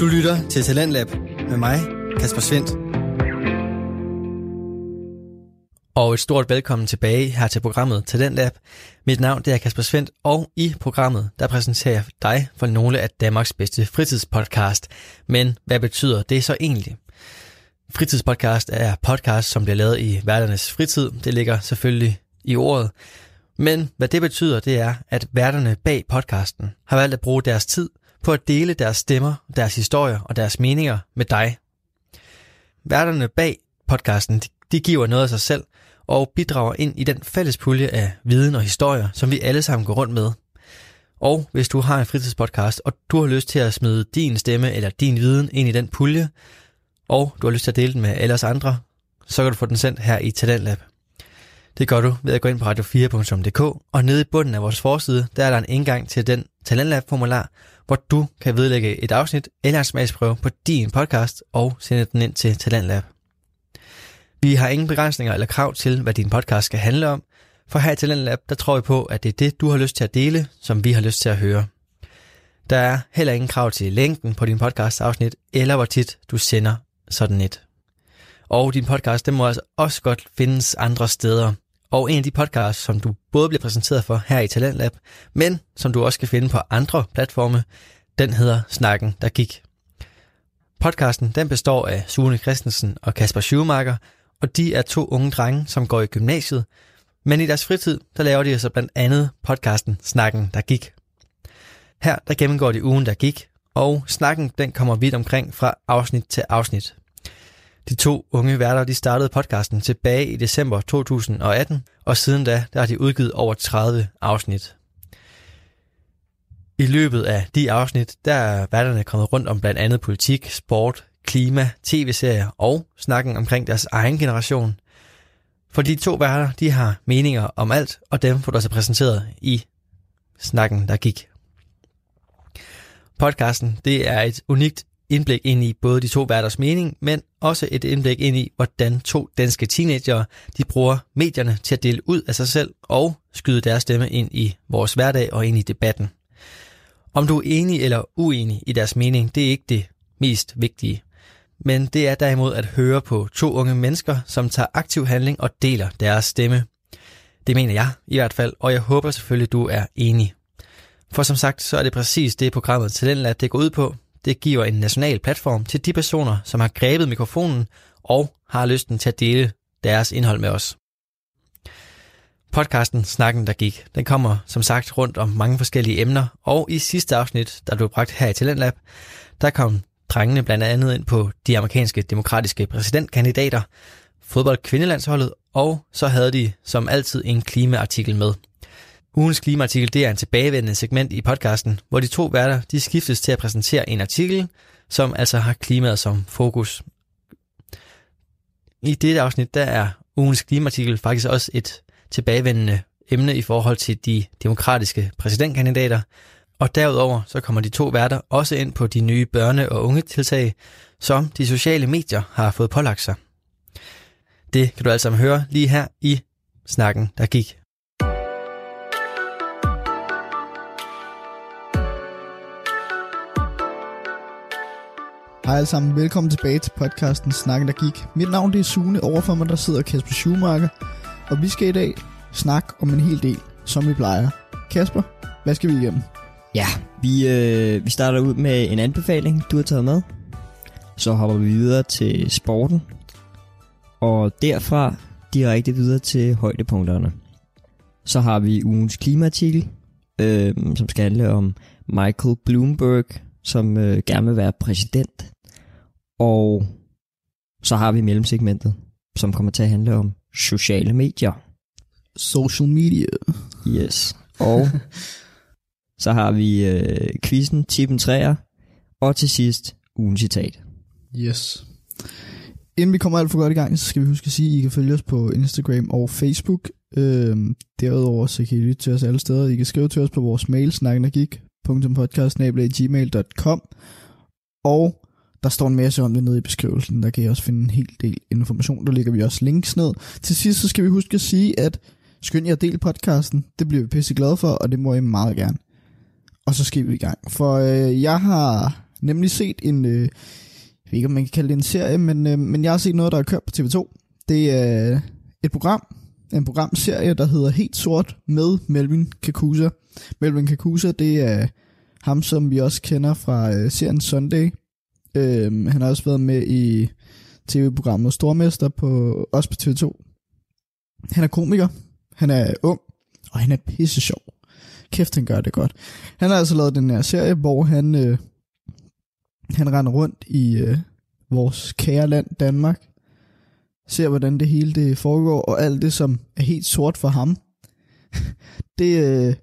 Du lytter til Talentlab med mig, Kasper Svendt. Og et stort velkommen tilbage her til programmet Talentlab. Mit navn det er Kasper Svendt, og i programmet der præsenterer jeg dig for nogle af Danmarks bedste fritidspodcast. Men hvad betyder det så egentlig? Fritidspodcast er podcast, som bliver lavet i hverdagens fritid. Det ligger selvfølgelig i ordet. Men hvad det betyder, det er, at værterne bag podcasten har valgt at bruge deres tid på at dele deres stemmer, deres historier og deres meninger med dig. Værterne bag podcasten, de giver noget af sig selv og bidrager ind i den fælles pulje af viden og historier, som vi alle sammen går rundt med. Og hvis du har en fritidspodcast, og du har lyst til at smide din stemme eller din viden ind i den pulje, og du har lyst til at dele den med alle os andre, så kan du få den sendt her i Talentlab. Det gør du ved at gå ind på radio4.dk, og nede i bunden af vores forside, der er der en indgang til den Talentlab-formular, hvor du kan vedlægge et afsnit eller en smagsprøve på din podcast og sende den ind til Talentlab. Vi har ingen begrænsninger eller krav til, hvad din podcast skal handle om, for her i Talentlab, der tror vi på, at det er det, du har lyst til at dele, som vi har lyst til at høre. Der er heller ingen krav til længden på din podcast afsnit, eller hvor tit du sender sådan et. Og din podcast, den må altså også godt findes andre steder. Og en af de podcasts, som du både bliver præsenteret for her i Talentlab, men som du også kan finde på andre platforme, den hedder Snakken, der gik. Podcasten den består af Sune Christensen og Kasper Schumacher, og de er to unge drenge, som går i gymnasiet, men i deres fritid, der laver de altså blandt andet podcasten Snakken, der gik. Her der gennemgår de ugen, der gik, og snakken den kommer vidt omkring fra afsnit til afsnit. De to unge værter de startede podcasten tilbage i december 2018, og siden da der har de udgivet over 30 afsnit. I løbet af de afsnit, der er værterne kommet rundt om blandt andet politik, sport, klima, tv-serier og snakken omkring deres egen generation. For de to værter, de har meninger om alt, og dem får du også præsenteret i snakken, der gik. Podcasten, det er et unikt indblik ind i både de to værters mening, men også et indblik ind i, hvordan to danske teenager de bruger medierne til at dele ud af sig selv og skyde deres stemme ind i vores hverdag og ind i debatten. Om du er enig eller uenig i deres mening, det er ikke det mest vigtige. Men det er derimod at høre på to unge mennesker, som tager aktiv handling og deler deres stemme. Det mener jeg i hvert fald, og jeg håber selvfølgelig, du er enig. For som sagt, så er det præcis det programmet Talentlab det går ud på. Det giver en national platform til de personer, som har grebet mikrofonen og har lysten til at dele deres indhold med os. Podcasten Snakken, der gik, den kommer som sagt rundt om mange forskellige emner, og i sidste afsnit, der blev bragt her i Talentlab, der kom drengene blandt andet ind på de amerikanske demokratiske præsidentkandidater, fodboldkvindelandsholdet, og så havde de som altid en klimaartikel med. Ugens klimaartikel det er en tilbagevendende segment i podcasten, hvor de to værter de skiftes til at præsentere en artikel, som altså har klimaet som fokus. I dette afsnit der er ugens klimaartikel faktisk også et tilbagevendende emne i forhold til de demokratiske præsidentkandidater, og derudover så kommer de to værter også ind på de nye børne- og unge tiltag, som de sociale medier har fået pålagt sig. Det kan du altså høre lige her i snakken, der gik. Hej alle sammen, velkommen tilbage til podcasten Snakken der gik. Mit navn det er Sune, overfor mig der sidder Kasper Schumacher, og vi skal i dag snakke om en hel del, som vi plejer. Kasper, hvad skal vi igennem? Ja, vi, øh, vi starter ud med en anbefaling, du har taget med. Så hopper vi videre til sporten. Og derfra direkte videre til højdepunkterne. Så har vi ugens klimaartikel, øh, som skal handle om Michael Bloomberg, som øh, gerne vil være præsident. Og så har vi mellemsegmentet, som kommer til at handle om sociale medier. Social media. Yes. Og så har vi øh, quizzen, tippen træer, og til sidst ugen citat. Yes. Inden vi kommer alt for godt i gang, så skal vi huske at sige, at I kan følge os på Instagram og Facebook. Øhm, derudover så kan I lytte til os alle steder. I kan skrive til os på vores mail, snakkenergik.podcast.gmail.com Og der står en masse om det nede i beskrivelsen. Der kan I også finde en hel del information. Der ligger vi også links ned. Til sidst så skal vi huske at sige, at skynd jer at dele podcasten. Det bliver vi pisse glade for, og det må I meget gerne. Og så skal vi i gang. For øh, jeg har nemlig set en, øh, jeg ved ikke om man kan kalde det en serie, men, øh, men jeg har set noget, der er kørt på TV2. Det er et program, en programserie, der hedder Helt Sort med Melvin Kakusa. Melvin Kakusa, det er ham, som vi også kender fra øh, serien Sunday. Øh, han har også været med i tv-programmet Stormester, på, også på TV2. Han er komiker, han er ung, og han er pisse sjov. Kæft, han gør det godt. Han har altså lavet den her serie, hvor han, øh, han render rundt i øh, vores kære land, Danmark, ser hvordan det hele det foregår, og alt det, som er helt sort for ham, det, øh,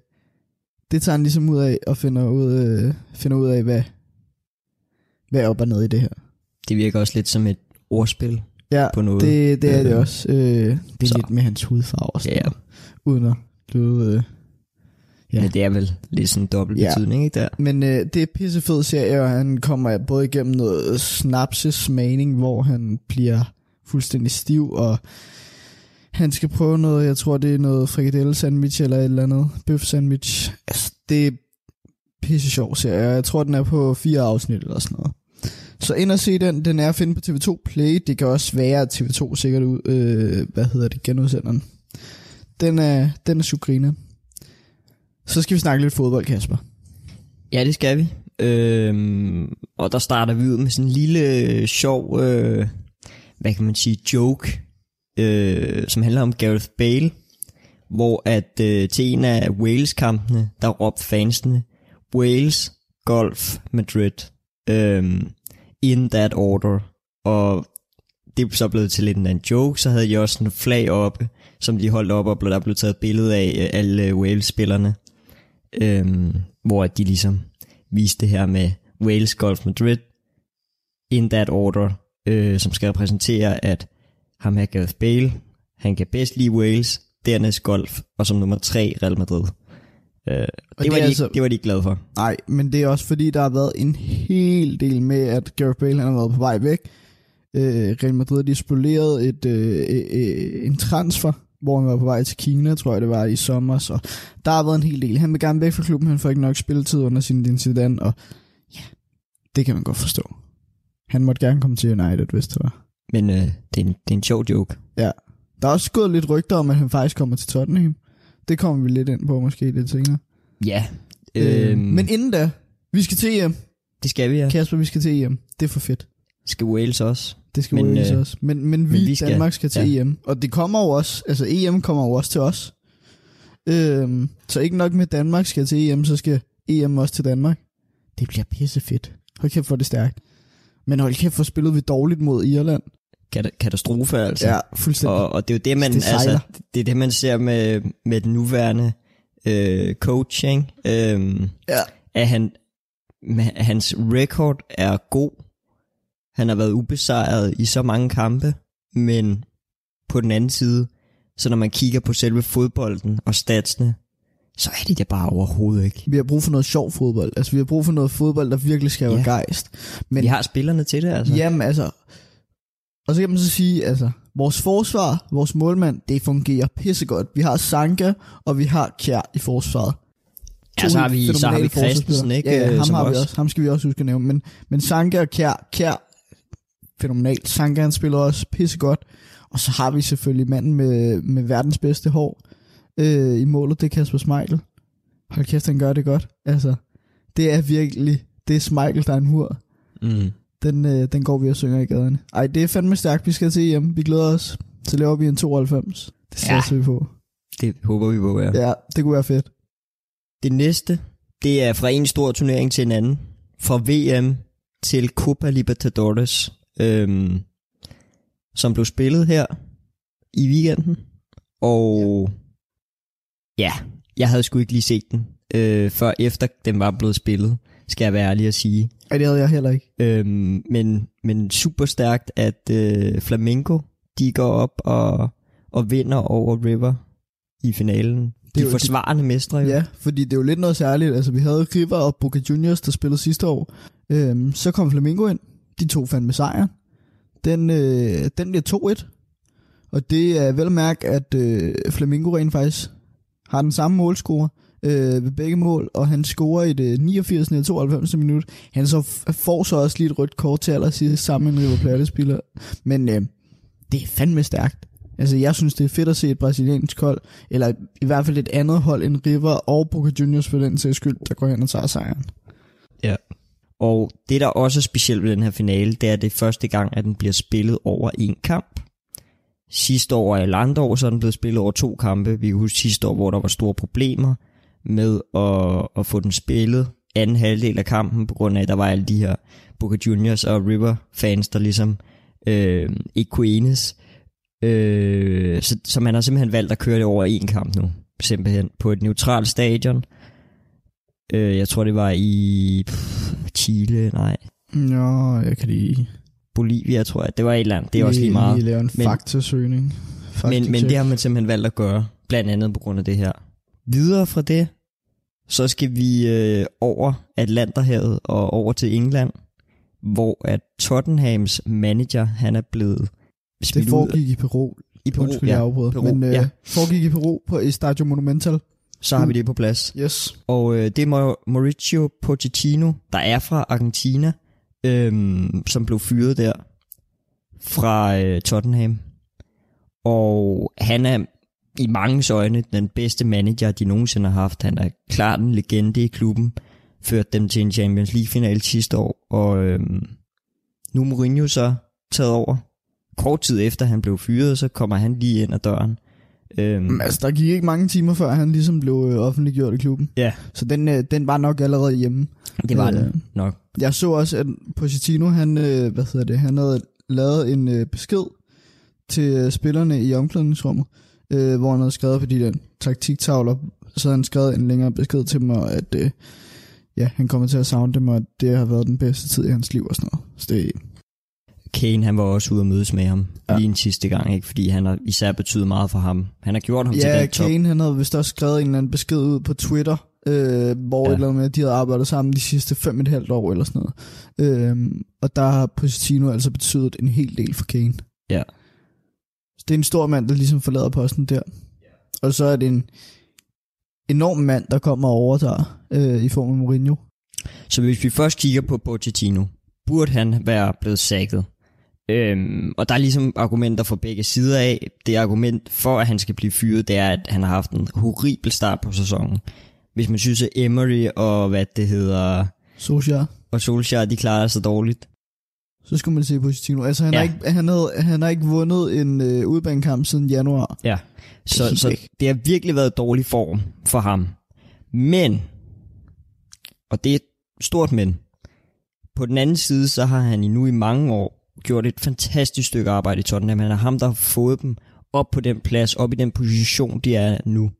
det tager han ligesom ud af, og finder ud, øh, finder ud af, hvad, hvad er op og ned i det her. Det virker også lidt som et ordspil Ja, på noget. det, det er det også. Øh, det er så. lidt med hans hudfarve og sådan Ja. uden at lyde... Øh, Ja. Men det er vel lidt sådan en dobbelt Ja. betydning, ikke der? Men øh, det er pissefed serie, og han kommer både igennem noget snapsesmagning, hvor han bliver fuldstændig stiv, og han skal prøve noget, jeg tror det er noget frikadelle sandwich eller et eller andet, bøf sandwich. Altså, det er pisse sjov serie, jeg tror den er på fire afsnit eller sådan noget. Så ind og se den, den er at finde på TV2 Play, det kan også være at TV2 sikkert ud, øh, hvad hedder det, genudsender den. Den er, den er sugrine. Så skal vi snakke lidt fodbold, Kasper. Ja, det skal vi. Øhm, og der starter vi ud med sådan en lille øh, sjov, øh, hvad kan man sige, joke, øh, som handler om Gareth Bale, hvor at øh, til en af Wales-kampene, der råbte fansene, Wales, Golf, Madrid, øhm, in that order. Og det er så blevet til lidt en joke, så havde de også en flag oppe, som de holdt op, og blev- der blev taget billede af øh, alle Wales-spillerne, øhm, hvor at de ligesom viste det her med Wales Golf Madrid in that order, øh, som skal repræsentere, at ham her Gareth Bale, han kan bedst lide Wales, dernæst golf, og som nummer tre Real Madrid. Øh, det, det var de, altså- det var de ikke glade for. Nej, men det er også fordi, der har været en hel del med, at Gareth Bale han har været på vej væk. Øh, Real Madrid de spolerede et, øh, øh, øh, en transfer, hvor han var på vej til Kina, tror jeg det var i sommer. Så der har været en hel del. Han vil gerne væk fra klubben, han får ikke nok spilletid under sin incident, og ja, det kan man godt forstå. Han måtte gerne komme til United, hvis det var. Men øh, det, er en, det er en sjov joke. Ja. Der er også gået lidt rygter om, at han faktisk kommer til Tottenham. Det kommer vi lidt ind på måske lidt senere. Ja. Øh, Øhm, men inden da, vi skal til EM. det skal vi, ja. Kasper, vi skal til EM. Det er for fedt. Skal Wales også. Det skal Men, men, Wales øh, også. Men, men vi, vi skal- Danmark skal til ja. EM. Og det kommer jo også, altså EM kommer jo også til os. Øhm, så ikke nok med Danmark skal til EM, så skal EM også til Danmark. Det bliver pisse fedt. Hold kæft for det stærkt. Men hold kæft, for spillede vi dårligt mod Irland. Kat- katastrofe, altså. Ja, fuldstændig. Og, og det er jo det, man, Det sejler. altså, det er det, man ser med, med den nuværende øh, coaching. Øhm, Ja. at han, hans record er god. Han har været ubesejret i så mange kampe, men på den anden side, så når man kigger på selve fodbolden og statsene, så er det det bare overhovedet ikke. Vi har brug for noget sjov fodbold. Altså, vi har brug for noget fodbold, der virkelig skal være Ja. gejst. Men Men, Vi har spillerne til det, altså. Jamen altså, og så kan man så sige, altså, vores forsvar, vores målmand, det fungerer pissegodt. Vi har Sanka, og vi har Kjær i forsvaret. Ja, så har vi, så har vi Christensen, ikke? Ja, ja ham har vi også. Ham skal vi også huske at nævne. Men, men Sanka og Kjær, Kjær, fænomenalt. Sanka, han spiller også pissegodt. Og så har vi selvfølgelig manden med, med verdens bedste hår øh, i målet, det er Kasper Schmeichel. Hold kæft, han gør det godt. Altså, det er virkelig, det er Schmeichel, der er en hur. Mm. Den, øh, den går vi og synger i gaderne. Ej, det er fandme stærkt. Vi skal til hjem. Vi glæder os. Så laver vi en 92. Det satser ja. vi på. Det håber vi på, ja. Ja, det kunne være fedt. Det næste, det er fra en stor turnering til en anden. Fra VM til Copa Libertadores, øhm, som blev spillet her i weekenden. Og ja, jeg havde sgu ikke lige set den, øh, før efter den var blevet spillet, skal jeg være ærlig at sige. Ej, det havde jeg heller ikke. Øhm, men, men super stærkt, at øh, Flamengo, de går op og, og vinder over River i finalen. Det er De forsvarende mestre jo. Ja, fordi det er jo lidt noget særligt. Altså, vi havde River og Boca Juniors, der spillede sidste år. Øhm, så kom Flamingo ind. De to fandt med sejren. Den, øh, den bliver 2-1. Og det er vel at mærke, at øh, Flamingo rent faktisk har den samme målscore øh, ved begge mål, og han scorer i det 89. og 92. minut. Han så f- får så også lige et rødt kort til allersidst sammen med en River Plate-spiller. Men øh, det er fandme stærkt. Altså, jeg synes, det er fedt at se et brasiliansk hold, eller i hvert fald et andet hold end River og Boca Juniors for den sags skyld, der går hen og tager sejren. Ja. Og det, der også er specielt ved den her finale, det er, at det er første gang, at den bliver spillet over en kamp. Sidste år i Landår, så er den blevet spillet over to kampe. Vi kan huske sidste år, hvor der var store problemer med at, at få den spillet anden halvdel af kampen, på grund af, at der var alle de her Boca Juniors og River fans, der ligesom øh, ikke kunne enes. Øh, så, så man har simpelthen valgt at køre det over en kamp nu, simpelthen på et neutralt stadion. Øh, jeg tror, det var i pff, Chile, nej, Nå, jeg kan lige, Bolivia, tror jeg. Det var et eller andet. Det er også lige meget. lige lave en Men- faktasøgning. Men, Faktacheck. men det har man simpelthen valgt at gøre, blandt andet på grund af det her. Videre fra det, så skal vi øh, over Atlanterhavet og over til England, hvor at Tottenhams manager, han er blevet Det foregik i Peru. i Peru. Undskyld, jeg Ja. afbryder. Peru, Men øh, ja. foregik i Peru på Estadio Monumental. Så har vi det på plads. Yes. Og øh, det er Mau- Mauricio Pochettino, der er fra Argentina, øhm, som blev fyret der fra øh, Tottenham. Og han er i mange øjne den bedste manager, de nogensinde har haft. Han er klart en legende i klubben. Ført dem til en Champions League-finale sidste år. Og øhm, nu er Mourinho så taget over. Kort tid efter han blev fyret, så kommer han lige ind ad døren. Øhm, Men, altså, der gik ikke mange timer før, han ligesom blev øh, offentliggjort i klubben. Ja. Så den, øh, den var nok allerede hjemme. det var øh, det nok. Jeg så også, at Pochettino, han, øh, hvad hedder det, han havde lavet en øh, besked til øh, spillerne i omklædningsrummet, øh, hvor han havde skrevet på de der taktiktavler, så havde han skrevet en længere besked til og at øh, ja, han kommer til at savne dem, og at det har været den bedste tid i hans liv og sådan noget. Så det, Kane han var også ude at mødes med ham Ja. ja. lige en sidste gang, ikke? fordi han har især betydet meget for ham. Han har gjort ham til ja, den top. Kane, han havde vist også skrevet en eller anden besked ud på Twitter, øh, hvor ja. Ja. et eller andet med, at de havde arbejdet sammen de sidste fem og et halvt år eller sådan noget. Øh, og der har Pochettino altså betydet en hel del for Kane. Ja. Det er en stor mand, der ligesom forlader posten der. Og så er det en enorm mand, der kommer og overtager øh, i form af Mourinho. Så hvis vi først kigger på Pochettino, burde han være blevet sækket. Øhm, og der er ligesom argumenter fra begge sider af. Det argument for, at han skal blive fyret, det er, at han har haft en horribel start på sæsonen. Hvis man synes, at Emery og hvad det hedder, Solskjaer. og Solskjaer, de klarer sig dårligt. Så skulle man se Pochettino. Altså, han, ja. Har, ikke, han, havde, han har ikke vundet en øh, udbanekamp siden januar. Ja. Det Så, helt så det har virkelig været dårlig form for ham. Men, og det er et stort men, på den anden side, så har han i nu i mange år gjort et fantastisk stykke arbejde i Tottenham. Han er ham, der har fået dem op på den plads, op i den position, de er nu.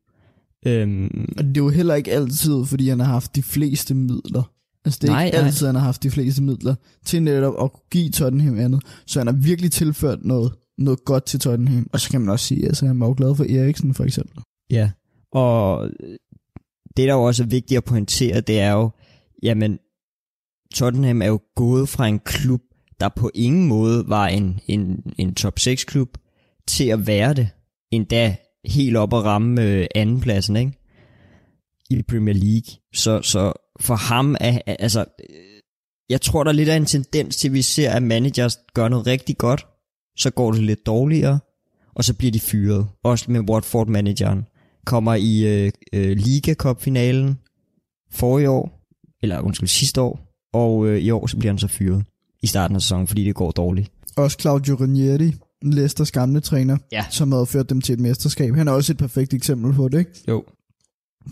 Øhm, Og det er jo heller ikke altid, fordi han har haft de fleste midler. Altså det er Nej, ikke nej. altid, han har haft de fleste midler til netop at give Tottenham andet. Så han har virkelig tilført noget, noget godt til Tottenham. Og så kan man også sige, altså han var jo glad for Eriksen for eksempel. Ja, og det, der jo også er vigtigt at pointere, det er jo, jamen, Tottenham er jo gået fra en klub, der på ingen måde var en, en, en top 6 klub, til at være det, endda helt op at ramme øh, andenpladsen, ikke? I Premier League. Så, så for ham er, er- altså, øh, jeg tror, der er lidt af en tendens til, at vi ser, at managers gør noget rigtig godt, så går det lidt dårligere, og så bliver de fyret. Også med Watford-manageren. Kommer i øh, øh, Liga Cup-finalen forrige år, eller undskyld, sidste år, og øh, i år så bliver han så fyret i starten af sæsonen, fordi det går dårligt. Også Claudio Ranieri, Leicesters gamle træner, Ja. som havde ført dem til et mesterskab. Han er også et perfekt eksempel på det, ikke? Jo.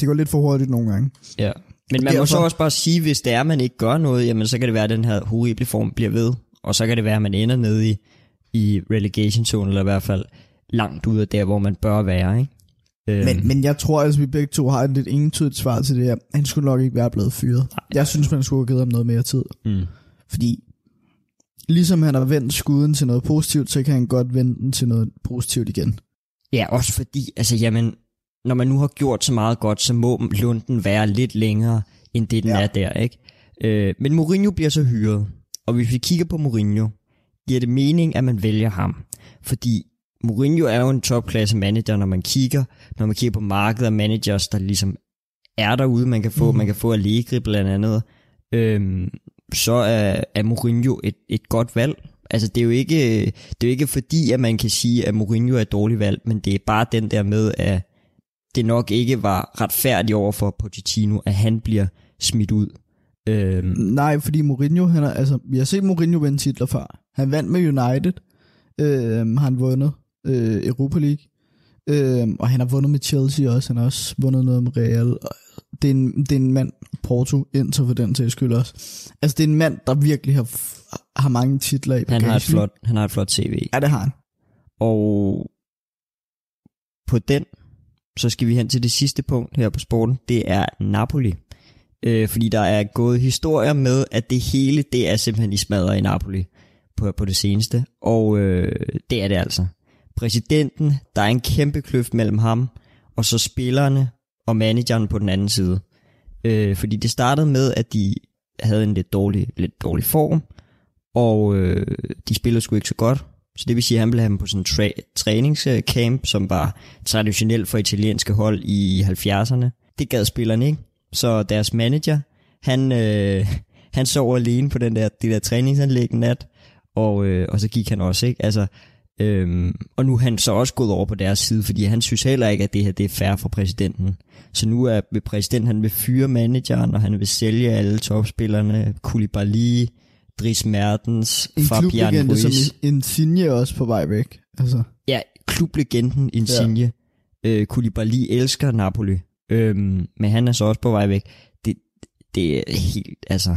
Det går lidt for hurtigt nogle gange. Ja. Men man må Derfor- så også bare sige, hvis det er, at man ikke gør noget, jamen så kan det være, at den her horrible form bliver ved. Og så kan det være, at man ender nede i, i relegation zone, eller i hvert fald langt ud af der, hvor man bør være. Ikke? Øhm, Men, men jeg tror altså, vi begge to har et lidt entydigt svar til det her. Han skulle nok ikke være blevet fyret. Jeg synes, man skulle have givet ham noget mere tid. mm, Fordi ligesom han har vendt skuden til noget positivt, så kan han godt vende den til noget positivt igen. Ja, også fordi, altså jamen, når man nu har gjort så meget godt, så må lunden være lidt længere, end det den Ja. er der, ikke? Øh, men Mourinho bliver så hyret, og hvis vi kigger på Mourinho, giver det mening, at man vælger ham. Fordi Mourinho er jo en topklasse manager, når man kigger, når man kigger på markedet af managers, der ligesom er derude, man kan få. Mm. Man kan få Allegri blandt andet. Øhm, så er, er Mourinho et, et godt valg. Altså det er, jo ikke, det er jo ikke fordi, at man kan sige, at Mourinho er et dårligt valg, men det er bare den der med, at det nok ikke var retfærdigt over for Pochettino, at han bliver smidt ud. Øhm, Nej, fordi Mourinho, han er, altså, vi har set Mourinho vinde titler før. Han vandt med United, øh, har han vundet øh, Europa League, øh, og han har vundet med Chelsea også, han har også vundet noget med Real. Og Det er en, det er en mand, Porto, Inter for den sags skyld også. Altså det er en mand, der virkelig har, har mange titler i han, bagagen. har et flot, han har et flot CV. Ja, det har han. Og på den, så skal vi hen til det sidste punkt her på sporten. Det er Napoli. Øh, fordi der er gået historier med, at det hele, det er simpelthen i smadret i Napoli på, på det seneste. Og øh, det er det altså. Præsidenten, der er en kæmpe kløft mellem ham, og så spillerne og manageren på den anden side. Øh, fordi det startede med, at de havde en lidt dårlig, lidt dårlig form, og øh, de spillede sgu ikke så godt. Så det vil sige, at han ville have dem på sådan en tra- træningscamp, som var traditionelt for italienske hold i 70'erne. Det gad spillerne ikke. Så deres manager, han, øh, han sov alene på den der, det der træningsanlæg nat, og, øh, og så gik han også, ikke? Altså, øhm, og nu er han så også gået over på deres side, fordi han synes heller ikke, at det her det er fair for præsidenten. Så nu er vil præsidenten, han vil fyre manageren, og han vil sælge alle topspillerne, Koulibaly, Dries Mertens, En Fabian klublegende som Ruiz. Insigne også på vej væk. Altså, Ja, klublegenden Insigne. Ja. Øh, Koulibaly elsker Napoli. Øhm, men han er så også på vej væk. Det, det er helt, altså...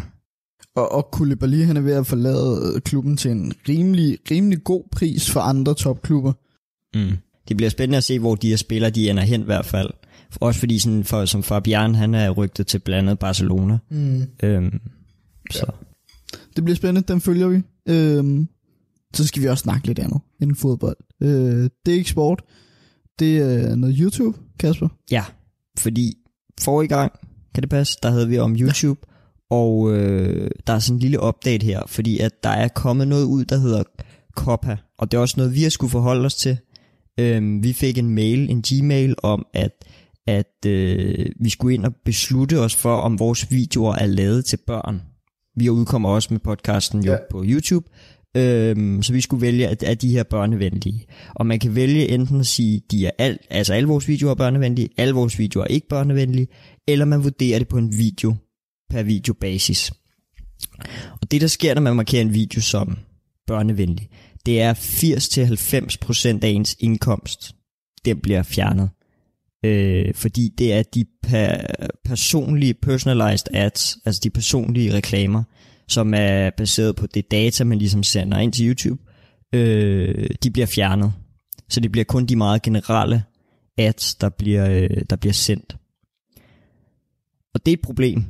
og, og Koulibaly, han er ved at forlade klubben til en rimelig, rimelig god pris for andre topklubber. Mm. Det bliver spændende at se, hvor de her spillere, de ender hen i hvert fald. Også fordi, sådan, for, som Fabian, han er rygtet til blandt andet Barcelona. Mm. Øhm, så. Det bliver spændende, den følger vi. Øhm, så skal vi også snakke lidt andet end fodbold. Øh, det er ikke sport. Det er noget YouTube, Kasper. Ja, fordi forrige gang, kan det passe, der havde vi om YouTube, ja. og øh, der er sådan en lille update her, fordi at der er kommet noget ud, der hedder Copa, og det er også noget, vi har skulle forholde os til. Øhm, vi fik en mail, en gmail om, at, at øh, vi skulle ind og beslutte os for, om vores videoer er lavet til børn. Vi udkommer også med podcasten jo Ja. på YouTube, øhm, så vi skulle vælge, at er de her børnevenlige. Og man kan vælge enten at sige, de er alt, altså alle vores videoer er børnevenlige, alle vores videoer er ikke børnevenlige, eller man vurderer det på en video per video basis. Og det der sker, når man markerer en video som børnevenlig, det er 80-90% af ens indkomst, den bliver fjernet. Øh, fordi det er de per- personlige personalized ads, altså de personlige reklamer, som er baseret på det data, man ligesom sender ind til YouTube, øh, de bliver fjernet. Så det bliver kun de meget generelle ads, der bliver, øh, der bliver sendt. Og det er et problem.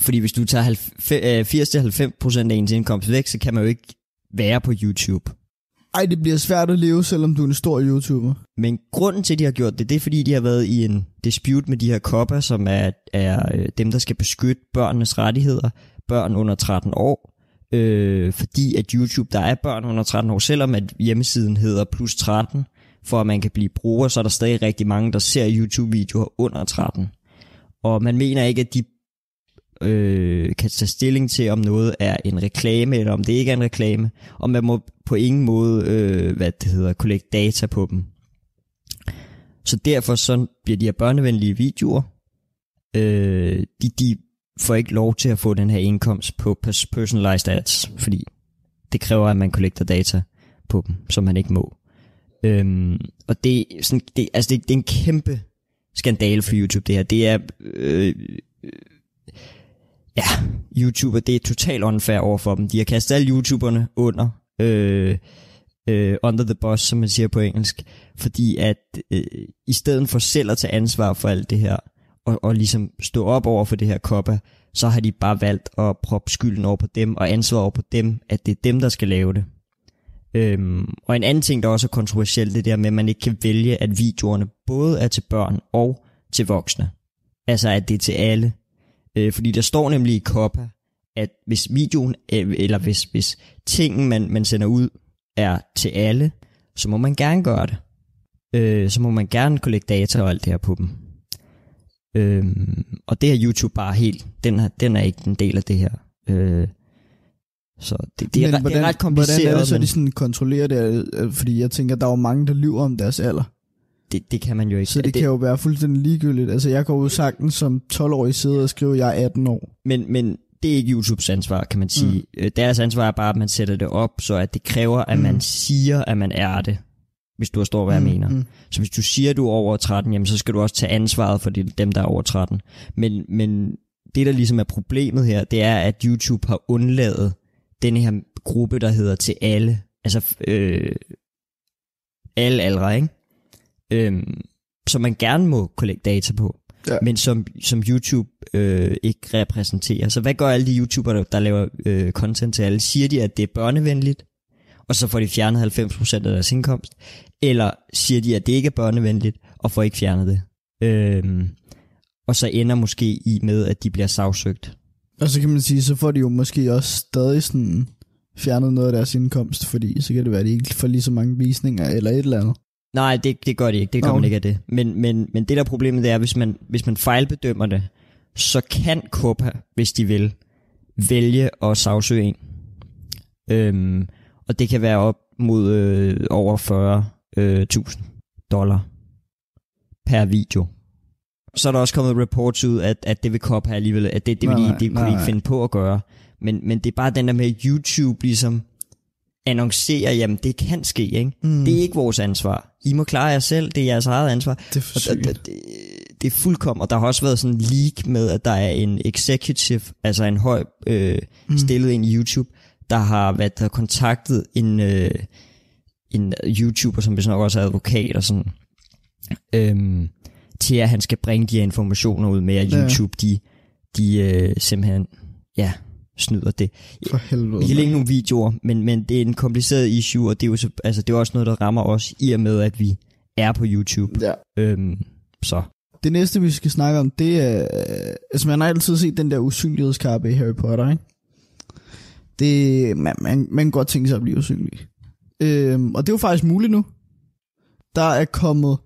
Fordi hvis du tager 80-90% øh, af ens indkomst væk, så kan man jo ikke være på YouTube. Ej, det bliver svært at leve, selvom du er en stor YouTuber. Men grunden til, at de har gjort det, det er fordi, de har været i en dispute med de her kopper, som er, er øh, dem, der skal beskytte børnenes rettigheder, børn under 13 år. Øh, fordi at YouTube, der er børn under 13 år, selvom at hjemmesiden hedder plus 13, for at man kan blive bruger, så er der stadig rigtig mange, der ser YouTube-videoer under 13. Og man mener ikke, at de øh, kan tage stilling til, om noget er en reklame, eller om det ikke er en reklame, og man må på ingen måde, øh, hvad det hedder, kollekte data på dem. Så derfor så bliver de her børnevenlige videoer, øh, de, de får ikke lov til at få den her indkomst på personalized ads, fordi det kræver, at man kollekter data på dem, som man ikke må. Øhm, og det, sådan, det, altså det, det er en kæmpe skandale for YouTube, det her. Det er... Øh, øh, ja, YouTuber, det er totalt unfair over for dem. De har kastet alle YouTuberne under, øh, øh, under the bus, som man siger på engelsk, fordi at øh, i stedet for selv at tage ansvar for alt det her, og, og ligesom stå op over for det her koppa, så har de bare valgt at proppe skylden over på dem, og ansvar over på dem, at det er dem, der skal lave det. Øhm, og en anden ting, der også er kontroversielt, det der med, at man ikke kan vælge, at videoerne både er til børn og til voksne. Altså, at det er til alle. Øh, fordi der står nemlig i Coppa, at hvis videoen, øh, eller hvis, hvis tingen, man, man sender ud, er til alle, så må man gerne gøre det. Øh, så må man gerne kollekte data og alt det her på dem. Øhm, og det er YouTube bare helt, den er, den er ikke en del af det her. Øh, så det, det, er, Men ret- det er ret kompliceret, Hvordan er det så, men de sådan kontrollerer det? Øh, Fordi jeg tænker, der er jo mange, der lyver om deres alder. Det, det kan man jo ikke. Så det, det kan jo være fuldstændig ligegyldigt. Altså, jeg går jo sagtens som 12-årig sidde og skrive, at jeg er 18 år. Men, men det er ikke YouTubes ansvar, kan man sige. Mm. Deres ansvar er bare, at man sætter det op, så at det kræver, at Mm. man siger, at man er det. Hvis du forstår, hvad jeg mener. Mm. Så hvis du siger, at du er over 13, jamen, så skal du også tage ansvaret for de, dem, der er over 13. Men, men det, der ligesom er problemet her, det er, at YouTube har undladet den her gruppe, der hedder til alle. Altså øh, alle aldre, ikke? Øhm, som man gerne må kollekte data på, Ja. men som, som YouTube øh, ikke repræsenterer. Så hvad gør alle de YouTubere, der, laver øh, content til alle? Siger de, at det er børnevenligt, og så får de fjernet 90% af deres indkomst? Eller siger de, at det ikke er børnevenligt, og får ikke fjernet det? Øhm, og så ender måske i med, at de bliver sagsøgt. Og så kan man sige, så får de jo måske også stadig sådan fjernet noget af deres indkomst, fordi så kan det være, at de ikke får lige så mange visninger eller et eller andet. Nej, det, det gør de ikke. Det Nå. man ikke af det. Men, men, men det der er problemet, det er, hvis man, hvis man fejlbedømmer det, så kan Copa, hvis de vil, vælge at sagsøge en. Øhm, og det kan være op mod øh, over 40.000 øh, 1000 dollar per video. Så er der også kommet reports ud, at, at det vil Copa alligevel, at det, det, vil Nej, de, det kunne nej, de ikke nej. finde på at gøre. Men, men det er bare den der med, at YouTube ligesom annoncerer, jamen det kan ske, ikke? Mm. Det er ikke vores ansvar. I må klare jer selv, det er jeres eget ansvar. det er for Og det, det, det, er fuldkommen, og der har også været sådan en leak med, at der er en executive, altså en høj øh, Mm. stillet ind i YouTube, der har været der har kontaktet en, øh, en YouTuber, som vist nok også er advokat og sådan, øhm, til at han skal bringe de her informationer ud med, at Ja. YouTube, de, de øh, simpelthen, ja, snyder det. For helvede. Vi kan lægge nogle videoer, men, men det er en kompliceret issue, og det er jo så, altså, det er også noget, der rammer os, i og med, at vi er på YouTube. Ja. Øhm, så. Det næste, vi skal snakke om, det er... Altså, man har altid set den der usynlighedskappe i Harry Potter, ikke? Det, man, man, man kan godt tænke sig at blive usynlig. Øhm, og det er jo faktisk muligt nu. Der er kommet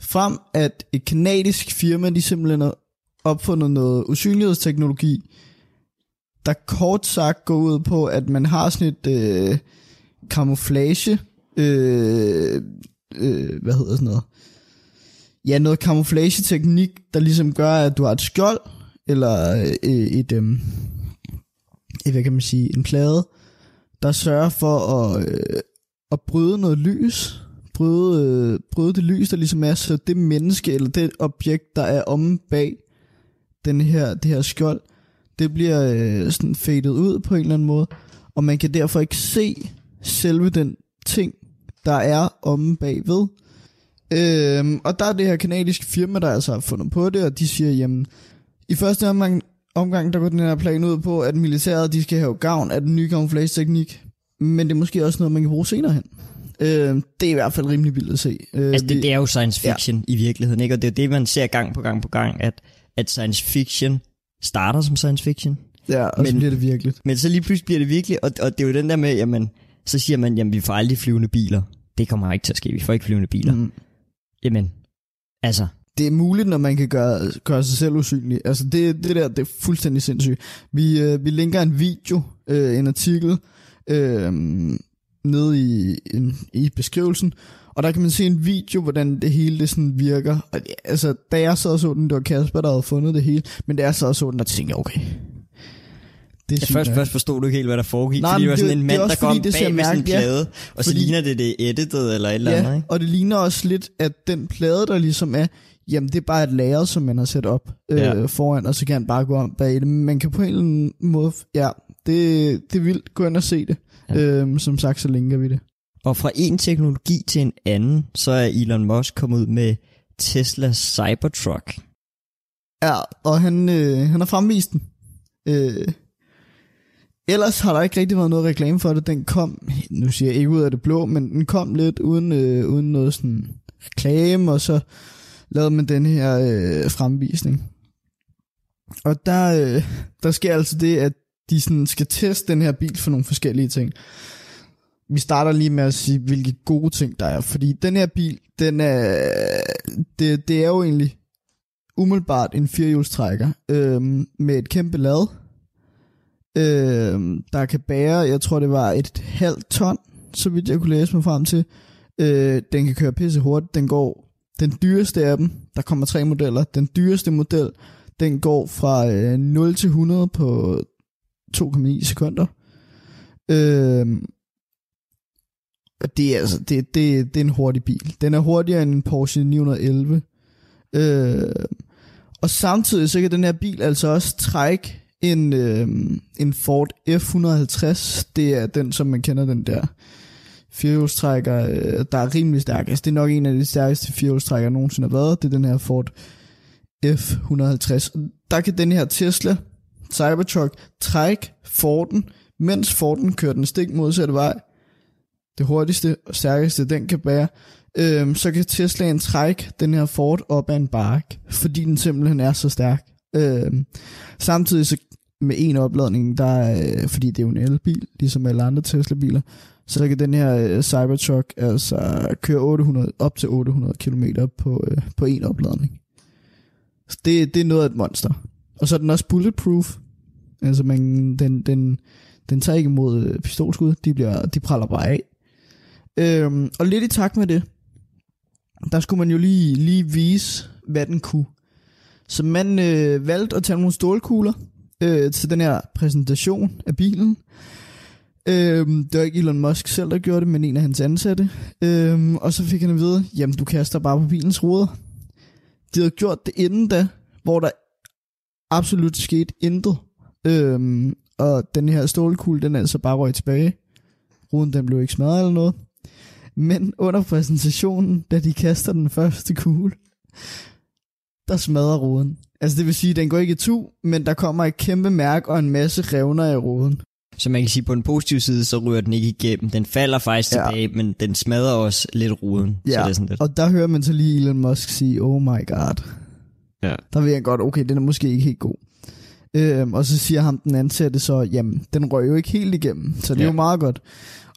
frem, at et kanadisk firma, de simpelthen har opfundet noget usynlighedsteknologi, der kort sagt går ud på, at man har sådan et øh, camouflage, øh, øh, hvad hedder sådan noget, ja, noget camouflage-teknik, der ligesom gør, at du har et skjold, eller øh, et, øh, et, hvad kan man sige, en plade, der sørger for at, øh, at bryde noget lys, bryde, øh, bryde det lys, der ligesom er, så det menneske, eller det objekt, der er omme bag den her, det her skjold, det bliver øh, sådan fadet ud på en eller anden måde, og man kan derfor ikke se selve den ting, der er omme bagved. Øhm, og der er det her kanadiske firma, der altså har fundet på det, og de siger, jamen, i første omgang, omgang der går den her plan ud på, at militæret, de skal have gavn af den nye camouflage-teknik, men det er måske også noget, man kan bruge senere hen. Øhm, det er i hvert fald rimelig vildt at se. Øh, Altså, det, det er jo science fiction ja. i virkeligheden, ikke? Og det er det, man ser gang på gang på gang, at, at science fiction starter som science fiction, ja, og så men- bliver det virkeligt. men så lige pludselig bliver det virkelig, og, og det er jo den der med, jamen, så siger man, jamen, vi får aldrig flyvende biler. Det kommer ikke til at ske, vi får ikke flyvende biler. Mm. Jamen, altså, det er muligt, når man kan gøre, gøre sig selv usynlig. Altså det, det der, det er fuldstændig sindssygt. Vi, øh, vi linker en video, øh, en artikel, øh, nede i, en, i beskrivelsen, og der kan man se en video, hvordan det hele det sådan virker. Og det, altså, da jeg sad og så den, det var Kasper, der havde fundet det hele, men da jeg sad og så den, der tænkte jeg, okay, det er ja, først, først forstod du ikke helt, hvad der foregik, Nej, fordi det var sådan det- en det er mand, der kom det bag med sådan en mærkeligt, ja. plade, og så Fordi- ligner det det edited eller et eller andet, Ja, ikke? og det ligner også lidt, at den plade, der ligesom er, jamen det er bare et lager, som man har sat op øh, Ja. foran, og så kan han bare gå om bag det. Man kan på en eller anden måde, ja, det, det er vildt. Gå ind og se det. Ja. Øhm, som sagt, så linker vi det. Og fra en teknologi til en anden, så er Elon Musk kommet ud med Tesla Cybertruck. Ja, og han, øh, han har fremvist den. Øh, ellers har der ikke rigtig været noget reklame for det. Den kom, nu siger jeg ikke ud af det blå, men den kom lidt uden, øh, uden noget sådan reklame, og så lavede man den her øh, fremvisning. Og der, øh, der sker altså det, at de sådan skal teste den her bil for nogle forskellige ting. Vi starter lige med at sige, hvilke gode ting der er, fordi den her bil, den er, det, det er jo egentlig umiddelbart en firehjulstrækker øh, med et kæmpe lad, øh, der kan bære, jeg tror det var et halvt ton, så vidt jeg kunne læse mig frem til. Øh, den kan køre pisse hurtigt, den går den dyreste af dem, der kommer tre modeller, den dyreste model, den går fra øh, 0 til 100 på 2,9 sekunder. Øh, og det er, altså, det, det, det er en hurtig bil. Den er hurtigere end en Porsche 911. Øh, og samtidig så kan den her bil altså også trække en, øh, en Ford F150. Det er den, som man kender, den der firehjulstrækker, øh, der er rimelig stærk. Altså, det er nok en af de stærkeste firehjulstrækker, nogensinde har været. Det er den her Ford F150. Der kan den her Tesla Cybertruck trække Forden, mens Forden kører den stik modsatte vej. Det hurtigste og stærkeste, den kan bære. Øhm, så kan Teslaen trække den her Ford op ad en bark, fordi den simpelthen er så stærk. Øhm, samtidig så med en opladning, der øh, fordi det er jo en elbil, ligesom alle andre Tesla-biler, så kan den her øh, Cybertruck altså køre 800, op til 800 km på, øh, på en opladning. Så det, det er noget af et monster. Og så er den også bulletproof. Altså man, den, den, den tager ikke imod øh, pistolskud, de, bliver, de praller bare af. Øhm, og lidt i takt med det, der skulle man jo lige, lige vise, hvad den kunne. Så man øh, valgte at tage nogle stålkugler øh, til den her præsentation af bilen. Øhm, det var ikke Elon Musk selv, der gjorde det, men en af hans ansatte. Øhm, og så fik han at vide, jamen du kaster bare på bilens ruder. De havde gjort det inden da, hvor der absolut skete intet. Øhm, og den her stålkugle, den er altså bare røget tilbage. Ruden den blev ikke smadret eller noget. Men under præsentationen, da de kaster den første kugle, der smadrer ruden. Altså det vil sige, at den går ikke i tu, men der kommer et kæmpe mærke og en masse revner i ruden. Så man kan sige, på den positive side, så ryger den ikke igennem. Den falder faktisk ja. tilbage, men den smadrer også lidt ruden. Ja, så det er sådan lidt. og der hører man så lige Elon Musk sige, oh my god. Ja. Der ved jeg godt, okay, den er måske ikke helt god. Øhm, og så siger ham den ansatte så, jamen, den røg jo ikke helt igennem, så det ja. er jo meget godt.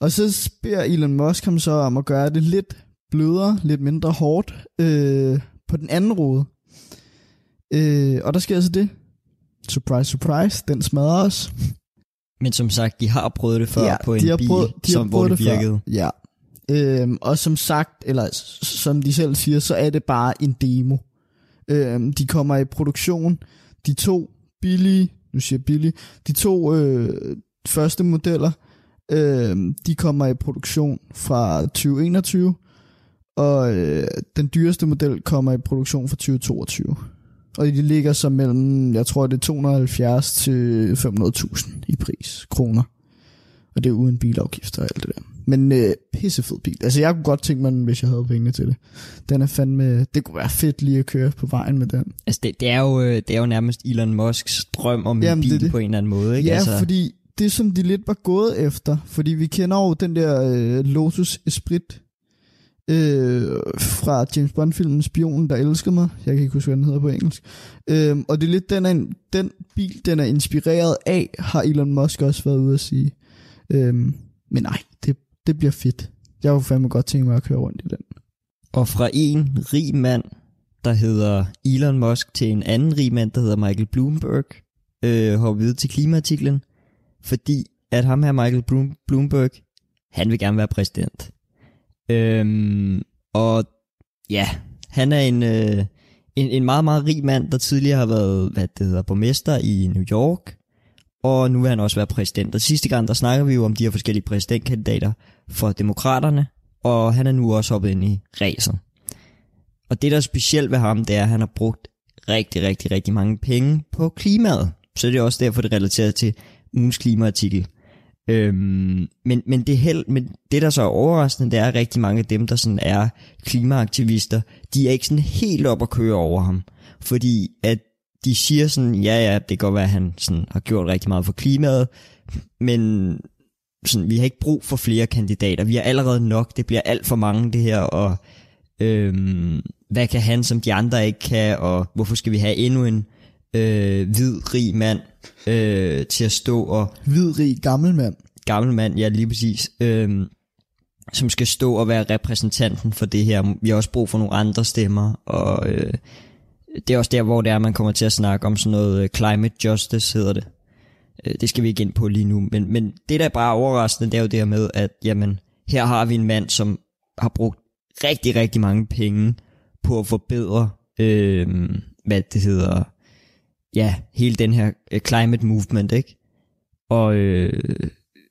Og så beder Elon Musk ham så om at gøre det lidt blødere, lidt mindre hårdt øh, på den anden rode. Øh, og der sker altså det. Surprise, surprise, den smadrer os. Men som sagt, de har prøvet det før Ja, på en de har bil, prøvet- de har som, hvor prøvet det det før. virkede. Ja. Øhm, og som sagt, eller som de selv siger, så er det bare en demo. Øhm, de kommer i produktion. De to billige, nu siger billige, de to øh, første modeller, øh, de kommer i produktion fra 2021, og øh, den dyreste model kommer i produktion fra 2022. Og de ligger så mellem, jeg tror det er 270 til 500.000 i pris, kroner. Og det er uden bilafgifter og alt det der. Men øh, pissefed bil. Altså jeg kunne godt tænke mig den, hvis jeg havde penge til det. Den er fandme, det kunne være fedt lige at køre på vejen med den. Altså, det, det, er jo, øh, det er jo nærmest Elon Musks drøm om en Jamen, det er bil det. på en eller anden måde. Ikke? Ja, altså, fordi det som de lidt var gået efter, fordi vi kender jo den der øh, Lotus Esprit øh, fra James Bond-filmen Spionen, der elskede mig. Jeg kan ikke huske, hvad den hedder på engelsk. Øh, og det er lidt den, er, en- den bil, den er inspireret af, har Elon Musk også været ude at sige. Øh, men nej, det, det bliver fedt. Jeg kunne fandme godt tænke mig at køre rundt i den. Og fra en rig mand, der hedder Elon Musk, til en anden rig mand, der hedder Michael Bloomberg, øh, hopper videre til klimaartiklen, fordi at ham her, Michael Bloom- Bloomberg, han vil gerne være præsident. Øhm, og ja, han er en, øh, en, en meget, meget rig mand, der tidligere har været, hvad det hedder, borgmester i New York, og nu vil han også være præsident. Og sidste gang, der snakker vi jo om de her forskellige præsidentkandidater for demokraterne, og han er nu også hoppet ind i ræset. Og det, der er specielt ved ham, det er, at han har brugt rigtig, rigtig, rigtig mange penge på klimaet. Så det er også derfor, det relaterer til ugens klimaartikel. Øhm, men, men, det held, men det, der så er overraskende, det er, at rigtig mange af dem, der sådan er klimaaktivister, de er ikke sådan helt op at køre over ham. Fordi at de siger sådan, ja ja, det kan godt være, at han sådan har gjort rigtig meget for klimaet, men sådan, vi har ikke brug for flere kandidater. Vi har allerede nok, det bliver alt for mange det her, og øhm, hvad kan han, som de andre ikke kan, og hvorfor skal vi have endnu en øh, hvid, rig mand øh, til at stå og Hvid, rig, gammel mand. gammel mand, ja lige præcis, øhm, som skal stå og være repræsentanten for det her. Vi har også brug for nogle andre stemmer, og øh, det er også der, hvor det er, man kommer til at snakke om sådan noget øh, climate justice, hedder det. Øh, det skal vi ikke ind på lige nu, men, men det der er bare overraskende, det er jo det her med, at jamen, her har vi en mand, som har brugt rigtig, rigtig mange penge på at forbedre, øh, hvad det hedder, ja, hele den her øh, climate movement, ikke? Og øh,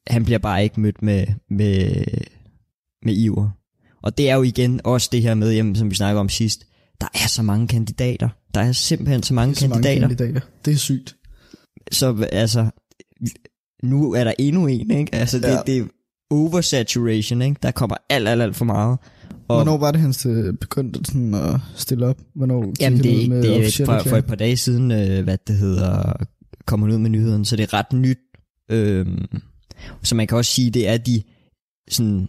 han bliver bare ikke mødt med, med, med iver. Og det er jo igen også det her med, jamen, som vi snakker om sidst, der er så mange kandidater. Der er simpelthen så mange, Det er så kandidater. mange kandidater. Det er sygt. Så altså, nu er der endnu en, ikke? Altså, det, Ja. det er oversaturation, ikke? Der kommer alt, alt, alt for meget. Og, Hvornår var det, han øh, begyndte sådan at stille op? Hvornår Jamen, han det er ikke, med det er for, for et par dage siden, øh, hvad det hedder, kommer ud med nyheden, så det er ret nyt. Øhm, så man kan også sige, det er de sådan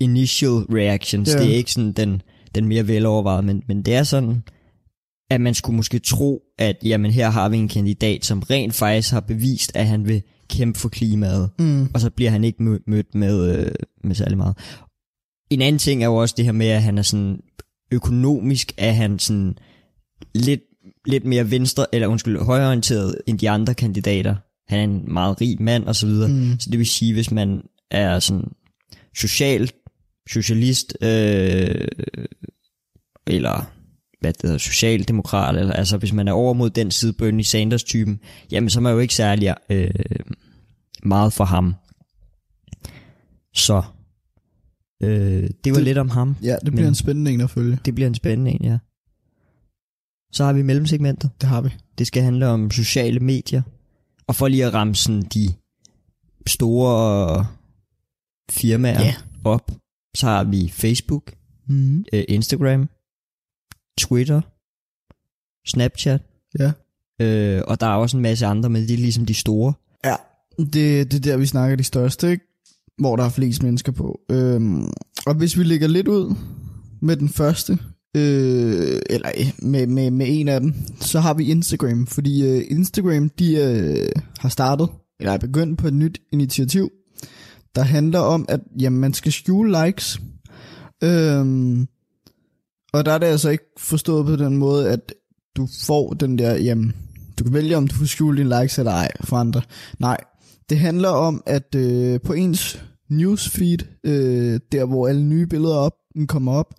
initial reactions. Ja. Det er ikke sådan den, den mere velovervejede, men, men det er sådan, at man skulle måske tro, at jamen her har vi en kandidat, som rent faktisk har bevist, at han vil kæmpe for klimaet, Mm. og så bliver han ikke mø- mødt med, øh, med særlig meget. En anden ting er jo også det her med, at han er sådan økonomisk, er han sådan lidt, lidt mere venstre, eller undskyld, højreorienteret end de andre kandidater. Han er en meget rig mand og så videre. Mm. Så det vil sige, hvis man er sådan social, socialist, øh, eller hvad det hedder, socialdemokrat, eller, altså hvis man er over mod den side, Bernie Sanders-typen, jamen så er man jo ikke særlig øh, meget for ham. Så, øh, det var Det- lidt om ham. Ja, det bliver en spændende en at følge. Det bliver en spændende en, ja. Så har vi mellemsegmentet. Det har vi. Det skal handle om sociale medier. Og for lige at ramme sådan de store firmaer Ja. op, så har vi Facebook, Mm. øh, Instagram, Twitter, Snapchat, Ja. øh, og der er også en masse andre, men det er ligesom de store. Ja, det, det er der, vi snakker de største, ikke? Hvor der er flest mennesker på. Øhm, og hvis vi lægger lidt ud med den første, øh, eller øh, med, med, med en af dem, så har vi Instagram, fordi øh, Instagram, de øh, har startet, eller er begyndt på et nyt initiativ, der handler om, at jamen, man skal skjule likes. Øhm, og der er det altså ikke forstået på den måde, at du får den der, jamen, du kan vælge, om du får skjule dine likes eller ej for andre. Nej, det handler om, at øh, på ens newsfeed, øh, der hvor alle nye billeder op, kommer op,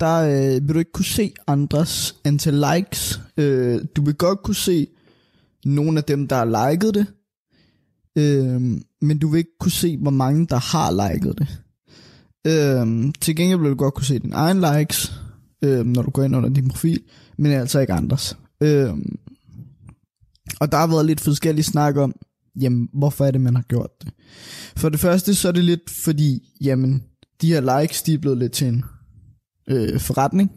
der øh, vil du ikke kunne se andres antal likes. Øh, du vil godt kunne se nogle af dem, der har liket det, øh, men du vil ikke kunne se, hvor mange, der har liket det. Øh, til gengæld vil du godt kunne se dine egen likes, øh, når du går ind under din profil, men altså ikke andres. Øh, og der har været lidt forskellige snak om, jamen, hvorfor er det, man har gjort det? For det første, så er det lidt fordi, jamen, de her likes, de er blevet lidt til en øh, forretning.